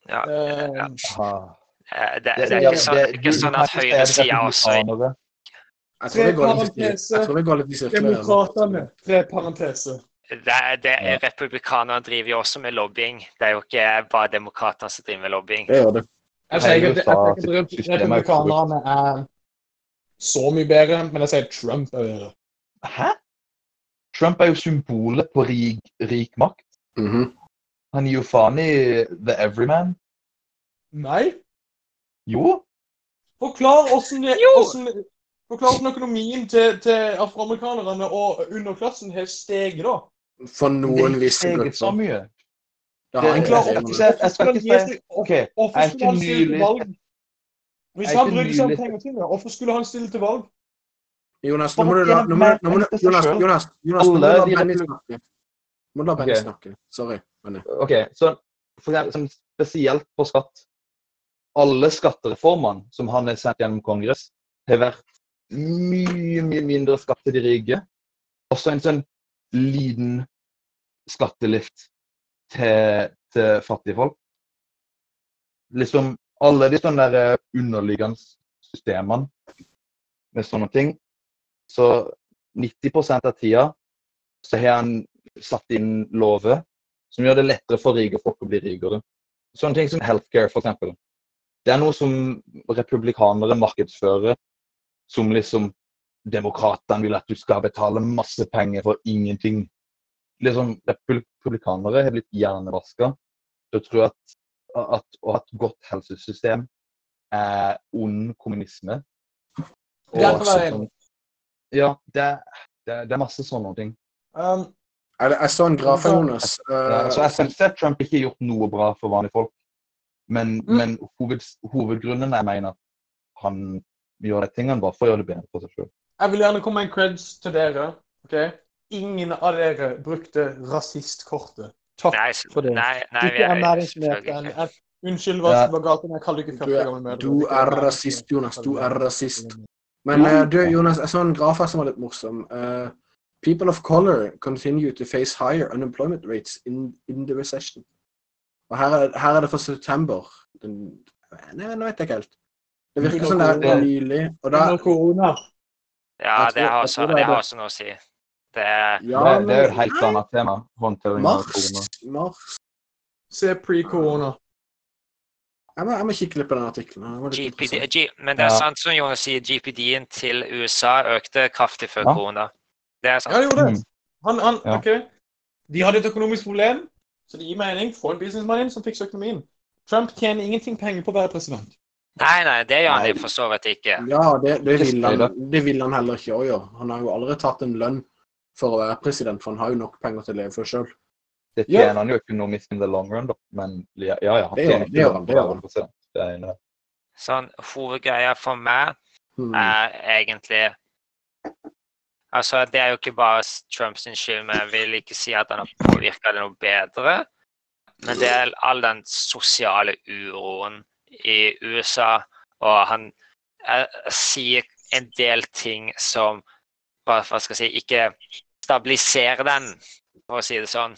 Ja, ja, ja. Eh, det, det, Det- er ikke sånn, det er det- ikke sånn at høyresida også Jeg tror parentese. jeg tror det går litt i sirkler. Demokratene, tre parenteser. det, det er Republikanerne driver jo også med lobbying. Det er jo ikke bare demokrater som driver med lobbying. Det gjør det. Jeg sier ikke er republikanerne er så mye bedre, men jeg sier Trump er bedre. Hæ? Trump er jo symbolet på rik, rik makt. Mhm. Han gir jo faen i the everyman. Nei. Jo. Forklar det- hvordan økonomien til, til afroamerikanerne og underklassen har steget, da. For Det noen visse grupper. mye. Det har Det- ikke si- OK, Hvorfor skulle han stille til valg? Hvis han brydde seg om nylig- pengene sine, hvorfor skulle han stille til valg? Jonas, nå må du la nå må, nå må, penger til seg Jonas, selv. Jonas, Jonas, nå må du la Benny snakke. Må du la Benny snakke. Sorry. Benny. OK, så for eksempel, spesielt på skatt. Alle skattereformene som han har sendt gjennom Kongress, har vært mye, mye mindre skatt til de rike. Også en sånn liten skattelift til, til fattige folk. Liksom alle de sånne der eh, underliggende systemene med sånne ting. Så 90% av tida så har han satt inn lover som gjør det lettere for rike folk å bli rikere. Sånne ting som healthcare, eksempel. Det er noe som republikanere markedsfører som liksom Demokratene vil at du skal betale masse penger for ingenting. Liksom, Republikanere har blitt hjernevaska til å tro at, at å ha et godt helsesystem er ond kommunisme. Det er Og for å være sånn- Ja, det, er- det, er- det er masse sånne ting. Um, Jeg, jeg så en graf av Jonas. Ja, eh, så jeg synes at Trump ikke har gjort noe bra for vanlige folk. Men, Mm. men hoved, hovedgrunnen jeg mener at han gjør de tingene bare for å gjøre det bedre for seg selv. jeg vil gjerne komme med en creds til dere. ok? Ingen av dere brukte rasistkortet. Takk Nei, for det. nei, nei Ikke er ikke. Unnskyld hva Ja. som var galt, men jeg kaller ikke Du 40 er- gammel du Ikke er rasist, Jonas. Du er rasist. Men uh, du, Jonas, jeg så en graf her som var litt morsom. Uh, people of color continue to face higher unemployment rates in, in the recession. Og her er, her er det for september. Den, nei, nå vet jeg ikke helt. Det virker som det er nylig. Og da, korona. Ja, det har også, det har også noe å si. Det er men, det, det er jo et helt annet tema. Håndtering av korona. Mars. Se pre-korona. Jeg må, jeg må kikke litt på den artikkelen. GPD. G, men det er Ja. sant som Jonas sier, GPD-en til USA økte kraftig før Ja. korona. Det er Ja, sant. det gjorde det. Mm. Han, han, Ja. ok. De hadde et økonomisk problem, så det gir mening. Få en businessmann inn som fikser økonomien. Trump tjener ingenting penger på å være president. Nei, nei, det gjør han jo for så vidt ikke. Ja, det, det, vil han, det vil han heller ikke å gjøre. Han har jo aldri tatt en lønn for å være president, for han har jo nok penger til å leve for sjøl. Det Ja. tjener han jo økonomisk in the long run, da. Men ja, ja, han Det gjør han, det gjør han, det gjør han. Det er enig. Sånn, hovedgreia for meg Hmm. er egentlig Altså, det er jo ikke bare Trumps skyld, men jeg vil ikke si at han har påvirka det noe bedre. Men det er all den sosiale uroen i USA, og han eh, sier en del ting som hva, hva skal jeg si ikke stabiliserer den, for å si det sånn.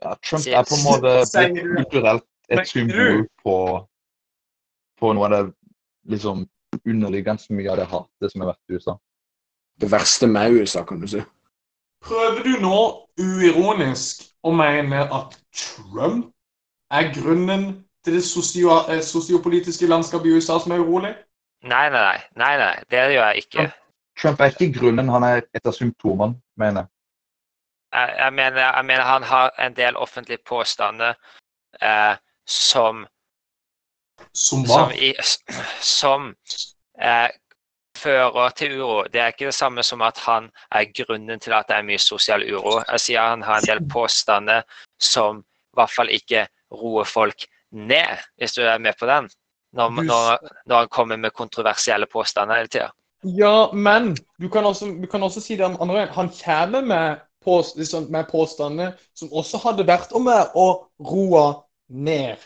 Ja, Trump er på en måte blitt kulturelt et symbol på, på noe av det liksom underliggende mye av det hatet som har vært i USA. Det verste med USA, kan du si. Prøver du nå uironisk å mene at Trump er grunnen til det sosio eh, sosiopolitiske landskapet i USA som er urolig? Nei, nei, nei. nei, nei. Det gjør jeg ikke. Trump er ikke grunnen, han er et av symptomene, mener jeg. Jeg, jeg, mener, jeg mener han har en del offentlige påstander eh, som Som hva? som, i, som eh, fører til uro. Det er ikke det samme som at han er grunnen til at det er mye sosial uro. Jeg sier han har en del påstander som i hvert fall ikke roer folk ned, hvis du er med på den. Når, når, når han kommer med kontroversielle påstander hele tida. Ja, men du kan også, du kan også si det om andre veien. Han kommer med, pås- liksom, med påstander som også hadde vært om å roe ned.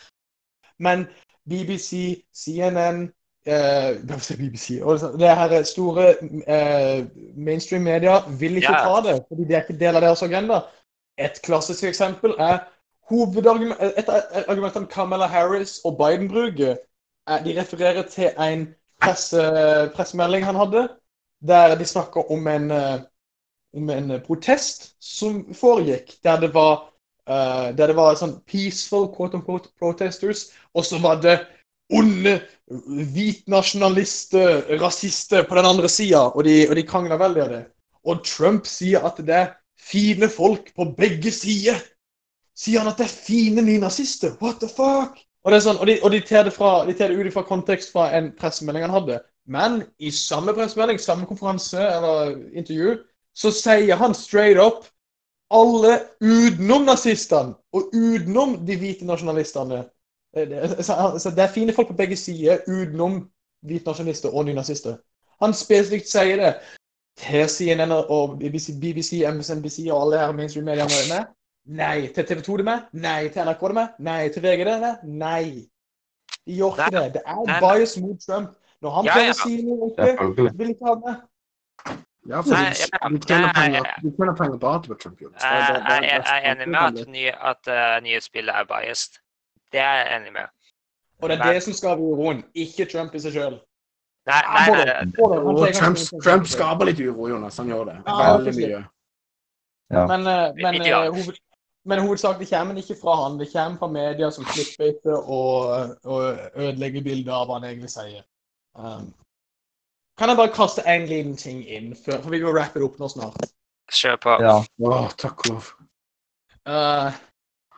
Men BBC, CNN eh, BBC, det her store eh, mainstream media vil ikke yeah. ta det, fordi det er ikke del av deres agenda. Et klassisk eksempel er et av argumentene Kamala Harris og Biden bruker. er- De refererer til en presse, pressemelding han hadde, der de snakker om en, eh, om en protest som foregikk, der det var, uh, der det var sånn peaceful quote unquote protesters, og så var det onde hvitnasjonalister, rasister på den andre sida, og de, og de krangler veldig av det. Og Trump sier at det er fine folk på begge sider. Sier han at det er fine nynazister? What the fuck? Og, det er sånn, og de, og tar det, fra, de ut fra kontekst fra en pressemelding han hadde. Men i samme pressemelding, samme konferanse eller intervju, så sier han straight up alle utenom nazistene og utenom de hvite nasjonalistene. Eh, Så så det er fine folk på begge sider utenom hvite nasjonalister og nynazister. Han spesifikt sier det til CNN og BBC, BBC MSNBC og alle her mainstream-mediene er med. Nei. Til TV 2 er det med? Nei. Til NRK det med? Nei. Til VG det med? Nei. De gjør ikke det. Det er Nei, nei. bias mot Trump. Når han Ja, prøver ja. å si noe Selvfølgelig. vil ikke ha det. Ja, for Nei, ja, tjener penger, på at Trump. Jeg, jeg, jeg er enig med at, ny, at uh, nyhetsbildet er biased. Det er jeg enig med. Og det er det som skaper uroen, ikke Trump i seg sjøl. Nei, nei, nei, nei. nei. Trump, Trump skaper litt uro, Jonas. Han gjør det. Ja, Veldig mye. Ja. Men, eh, men, eh, hoved, men hovedsakelig kommer den ikke fra han. Det kommer fra media som clickbaiter og, og ødelegger bildet av hva han egentlig sier. Um, kan jeg bare kaste en liten ting inn, før, for vi må wrap it opp nå snart. Kjør på. Ja. Åh, takk og lov. Uh,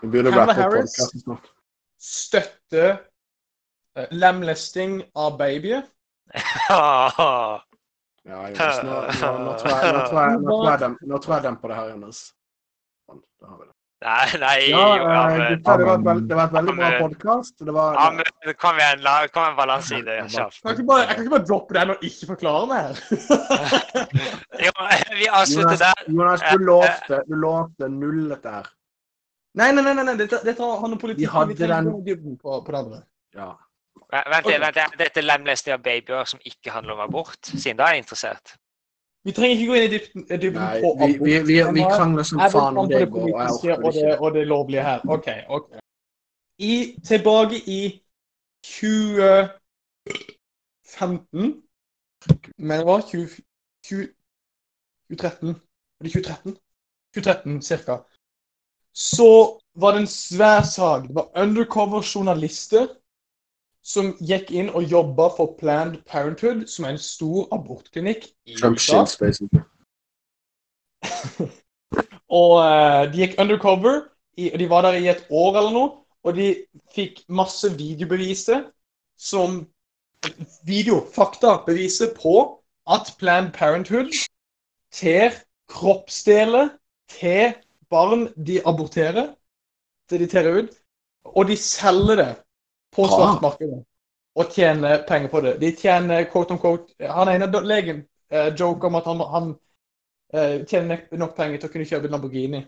Vi burde rappe opp podkasten snart. Støtte uh, lemlesting av babyer. Ja, Jonas, nå, nå, nå, tror jeg, nå, tror jeg, nå, tror jeg, dem- nå tror jeg demper det her, Jonas. Sånn, da har vi det. Nei, nei, Ja, jo, eh, ja, men, det var veld- det var et veldig bra Ja, men- podkast. Det var ja, men kom igjen, la, kom en balanse i det. Kan jeg, bare, jeg kan ikke bare droppe den og ikke forklare mer. Jo, vi avslutter der. Jonas, du lovte, du lovte null dette her. Nei, nei, nei, nei, nei. Dette, dette handler noe politikk. Vi hadde trenger den- dybden på, på det andre. Ja. Vent, vent, dette er lemlesting av babyer som ikke handler om abort, siden da er jeg interessert. Vi trenger ikke gå inn i dybden, dybden Nei, på vi, vi, vi, vi krangler som Jeg faen om det det går, og jeg politiske orker og det og det lovlige her. OK. ok. I, tilbake i 2015 Men det var 20, 20, 2013 Var det 2013? 2013 cirka. Så var det en svær sak. Det var undercover journalister som gikk inn og jobba for Planned Parenthood, som er en stor abortklinikk i Trump USA. Og uh, de gikk undercover. I, de var der i et år eller noe. Og de fikk masse videobeviser som Video, fakta, beviser på at Planned Parenthood ter kroppsdeler til barn de aborterer. Det de ter ut. Og de selger det på svartmarkedet. Og tjener penger på det. De tjener quote on quote Han ene legen uh, joker om at han, han eh, tjener nok- penger til å kunne kjøpe en Lamborghini.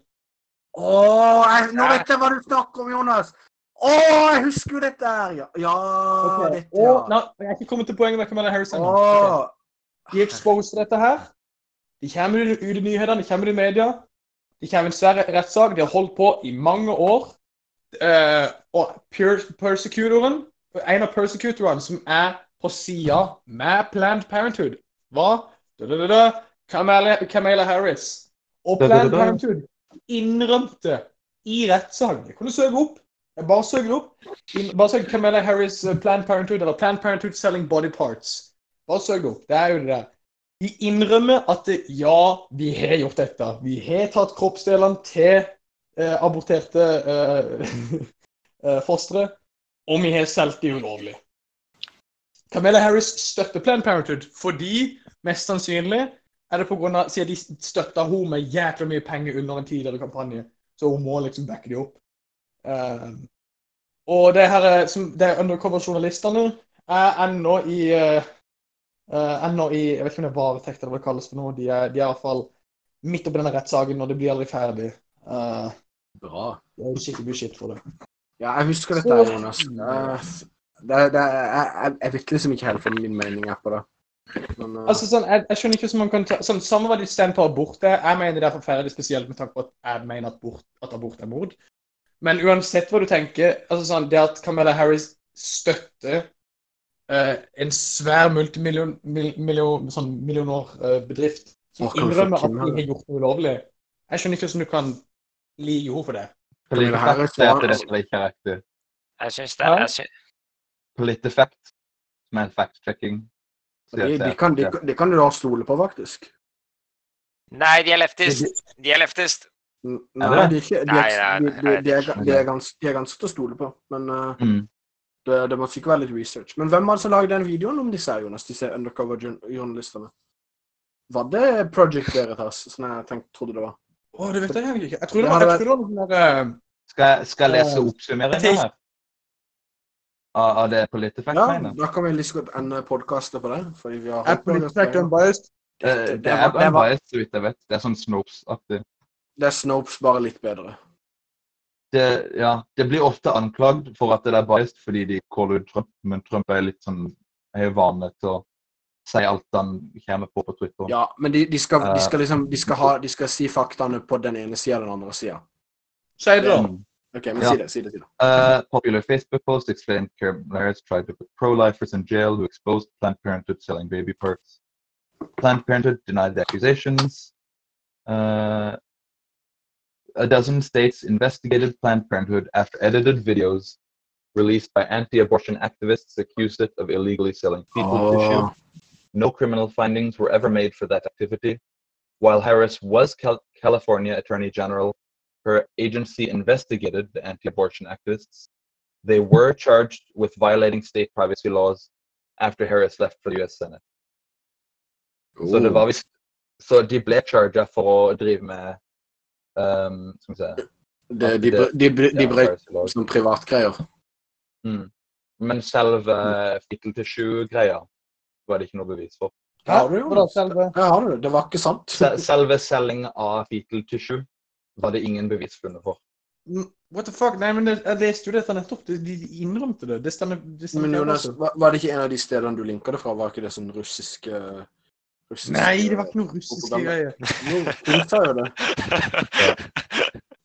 Åh, jeg, nå vet jeg hva du snakker om, Jonas! Åh, jeg husker jo dette her! Ja, ja okay. dette, ja. Og, nei, jeg er ikke kommet til poenget med Kamala Harris ennå. Åh. Ok. De exposer dette her. De kommer ut i nyhetene, de kommer i media. De kommer en svær rettssak. De har holdt på i mange år. Uh, og persecutoren, en av persecutorene som er på sida med Planned Parenthood, var da-da-da-da, Kamala, Kamala Harris. Og Planned Parenthood innrømte i rettssak Jeg du søke opp. Jeg Bare søk det opp. Bare søk Kamala Harris uh, Planned Parenthood eller Planned Parenthood Selling Body Parts. Bare søk det opp. Det er jo det der. De innrømmer at ja, vi har gjort dette. Vi har tatt kroppsdelene til eh, aborterte eh, eh, fostre, og vi har solgt de ulovlig. Kamala Harris støtter Planned Parenthood fordi, mest sannsynlig, er det på grunn av, siden de støtta henne med jækla mye penger under en tidligere kampanje, så hun må liksom backe de opp. Eh, og det her er, som, det er undercover-journalistene er ennå i eh, ennå i Jeg vet ikke om det er varetekt eller hva det kalles for noe. De er, de er i hvert fall midt oppi denne rettssaken, og det blir aldri ferdig. Uh, Bra. det er skikkelig mye skitt for det. Ja, jeg husker dette, Så... Jonas. Eh, Det, det, jeg, jeg, vet liksom ikke helt hva min mening er på det. Men uh... Altså, sånn, jeg, jeg skjønner ikke hvordan man kan ta sånn, Samme hva de stemmer på abort er. Jeg mener det er forferdelig, spesielt med tanke på at jeg mener at abort, at abort er mord. Men uansett hva du tenker, altså sånn, det at Camilla Harris støtter eh, en svær multimillion, million, sånn millionærbedrift som Åh, innrømmer at de har gjort noe ulovlig Jeg skjønner ikke hvordan du kan li henne for det. Jeg syns det. er Politifact, som en fact-checking, de, kan, de, de kan du da stole på, faktisk. nei, de er leftist. De er leftist. Nei, de er ikke de er ganske til å stole på, men uh, Mm. Det, det må sikkert være litt research. Men hvem var det som lagde den videoen om disse Jonas, disse undercover-journalistene? Var det Project Veritas, som jeg tenkte, trodde det var? Å, det vet jeg egentlig ikke. Jeg tror det Det var, jeg tror det var sånn der, eh, Skal, skal jeg lese Eh, oppsummeringen her? Av, av det Politifact Ja, da kan vi like godt ende podkastet på det. fordi vi har Er politisk unbiased? Det, det, Det er bare en unbiased, så vidt jeg vet. Det er sånn Snopes-aktig. det er Snopes, bare litt bedre. Det, ja, det blir ofte anklagd for at det er biased fordi de caller ut Trump, men Trump er litt sånn er jo vane til å si alt han kommer på på Twitter. Ja, men de, de, skal, de Eh. skal liksom de skal, ha, de skal si faktaene på den ene sida og den andre sida. Si det, da. Mm. OK, men Ja. si det. Si det. Si det. Uh, popular Facebook post explained Kamala tried to put pro-lifers in jail who exposed Planned Parenthood selling baby perks. Planned Parenthood denied the accusations. Uh, a dozen states investigated Planned Parenthood after edited videos released by anti-abortion activists accused it of illegally selling fetal oh. tissue. No criminal findings were ever made for that activity. While Harris was Cal- California Attorney General, her agency investigated the anti-abortion activists. They were charged with violating state privacy laws after Harris left for the US Senate. Så det var visst Så de ble charga for å drive med uh, um, Skal vi se det, de, de, de, br- de brøt som privatgreier. Mm. Men selve fetal tissue-greia var det ikke noe bevis for. Hæ? det gjorde Hva selve? Ja, har du det? Var ikke sant. Selve selging av fetal tissue var det ingen bevis funnet for. Mm, What the fuck? Nei, men jeg leste jo dette nettopp. De, de de innrømte det. Det stemmer. Det stemmer Men Jonas, altså. var, var det ikke en av de stedene du linka det fra? Var ikke det sånn russisk eh, russisk- Nei, det var ikke noe russiske greier. Jo, hun sa jo det.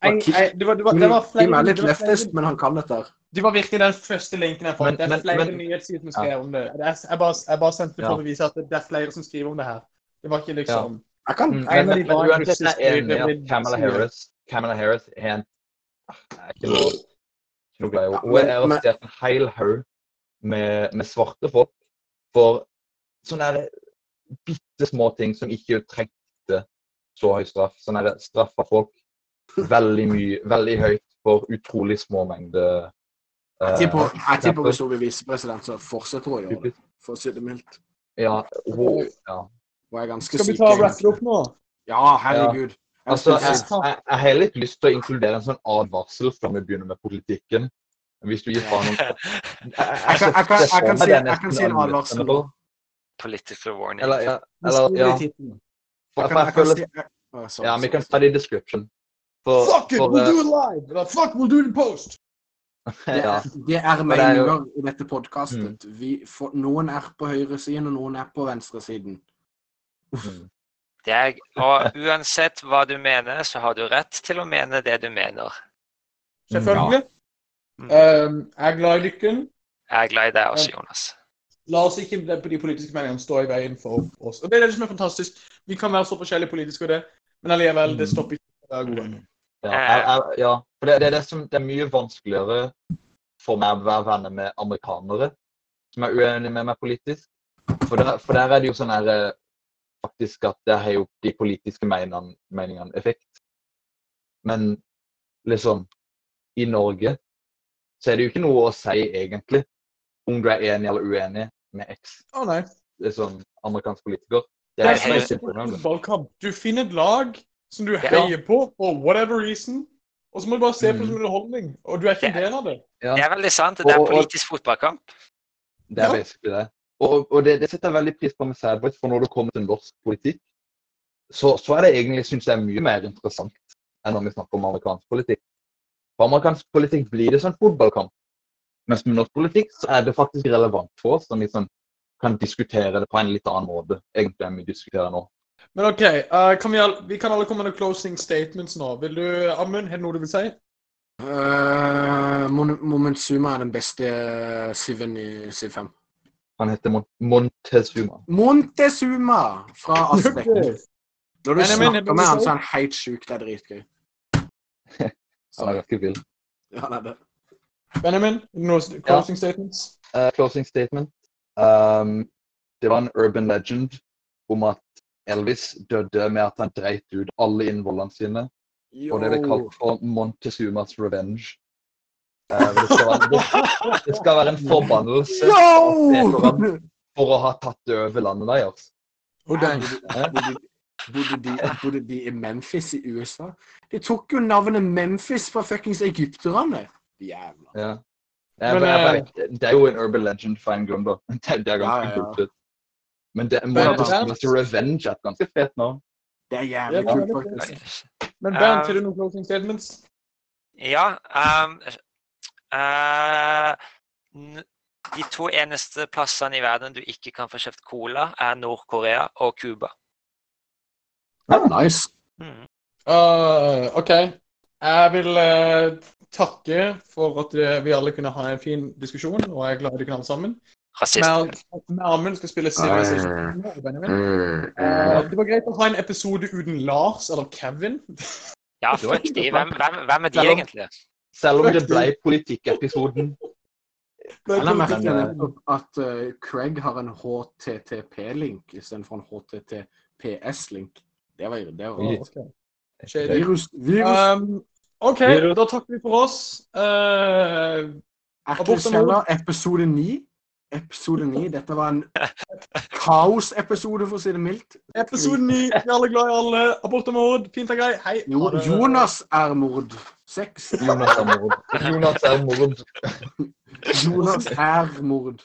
Kim- nei, det var, det var, det var flere, Kim er litt det var flere- leftist, men han kan dette. Det var virkelig den første linken jeg fant. Men- Det er flere nyhetssider som skrev om det. Jeg, jeg, bare, jeg bare sendte det for Ja. å vise at det er flere som skriver om det her. Det var ikke liksom Jeg kan Mm, En av de men var uansett russisk Kamala Harris Kamala Harris er en ah, jeg er ikke noe, ikke noe glad i henne. Hun er arrestert en hel haug med, med svarte folk for sånn derre bitte små ting som ikke trengte så høy straff. Sånn er det straffa folk veldig mye, veldig høyt for utrolig små mengder. Jeg eh, tipper, jeg hun blir visepresident, så fortsetter hun å gjøre det. For å si det mildt. Ja, hun, ja. Hun er ganske Skal vi ta og rappe opp nå? Ja, herregud. Ja. Altså, jeg, jeg, jeg har litt lyst til å inkludere en sånn advarsel før vi begynner med politikken. Hvis du gir faen om Jeg, kan- jeg kan si en advarsel nå. Political warning. Eller, ja, eller, ja. jeg jeg føler, ja, vi kan ta det i description. For, Fuck it, for, we'll do it live! Eller fuck, we'll do it in post! Det ja. det er det er meninger i dette podkastet. Mm. Noen er på høyresiden, og noen er på venstresiden. Mm. Er, og uansett hva du mener, så har du rett til å mene det du mener. Selvfølgelig. Um, jeg er glad i lykken. Jeg er glad i deg også, Jonas. La oss ikke de politiske meningene stå i veien for oss. Og Det er det som er fantastisk. Vi kan være så forskjellige politisk og det, men allikevel, det stopper ikke å være gode venner. Ja, jeg, jeg, ja. for det, det, er det, som, det er mye vanskeligere for meg å være venner med amerikanere som er uenige med meg politisk. For der, for der er det jo sånn her eh, faktisk at der har jo de politiske meningene, meningene effekt. Men liksom I Norge så er det jo ikke noe å si egentlig om du er enig eller uenig med X Å nei. liksom, amerikansk politiker. Det Det er er det er helt fotballkamp. Du finner et lag som du Ja. heier på for whatever reason, og så må du bare se på det Mm. som underholdning. Og du er ikke en del av det. Ja. Det er veldig sant. Det er Og- og- politisk fotballkamp. Det er Ja. basically det. Og, og det, det setter jeg veldig pris på med Sadboys, for når det kommer til norsk politikk, så, så er det egentlig, synes jeg, mye mer interessant enn når vi snakker om amerikansk politikk. For amerikansk politikk blir det sånn fotballkamp. Mens med norsk politikk så er det faktisk relevant for oss, som vi sånn, kan diskutere det på en litt annen måte egentlig enn vi diskuterer nå. Men OK, uh, kan vi, vi kan alle komme med noen closing statements nå. Vil du, Amund, har du noe du vil si? Uh, Momentsuma er den beste Siven i Siv 5. Han heter Mon Montezuma. Montezuma fra Aspek. Når du Men snakker med han, så er han helt sjuk. Det er dritgøy. Han er ganske vill. Ja, det er det. Benjamin, noen closing statements? Uh, closing statement. Um, det var en urban legend om at Elvis døde med at han dreit ut alle innvollene sine. Og det ble kalt for Montezumas revenge. Uh, det, skal være, det, det skal være en forbannelse Yo! for å ha tatt over landet deres. Bodde, bodde, de, bodde de i Memphis i USA? De tok jo navnet Memphis fra fuckings egypterne. Jævla. Ja. Jeg, Men, jeg, eh, jeg, det er jo en urban legend for en grunn, da. Det, det er ganske Ja, kult. ut. Men det, Men- Montezumas revenge er et ganske fet navn. Det er jævlig det kult, faktisk. Men. Bernt, har du noen closing statements? Ja Um, uh, n- De to eneste plassene i verden du ikke kan få kjøpt cola, er Nord-Korea og Cuba. Nice. Mm. Uh, OK. Jeg vil eh, takke for at vi alle kunne ha en fin diskusjon, og jeg er glad vi kunne ha den sammen. Amund skal spille Civilization. Benjamin. Eh, det var greit å ha en episode uten Lars eller Kevin. Ja, fuck de. Hvem, hvem, hvem er de Selv om- egentlig? Selv om det ble politikkepisoden. Jeg la merke til Men, eh, nettopp at uh, Craig har en HTTP-link istedenfor en HTTPS-link. Det var det var Oi. Ok. Virus. virus. Um, OK, da takker vi for oss. Uh, Abortemord. Kjeller, episode 9. Episode 9. Dette var en kaosepisode, for å si det mildt. episode 9. Vi er alle glad i alle. Abort og mord. Fint og greit. Hei. Jo. Jonas er mord. Sex. Jonas er mord. Jonas er mord. Jonas er mord.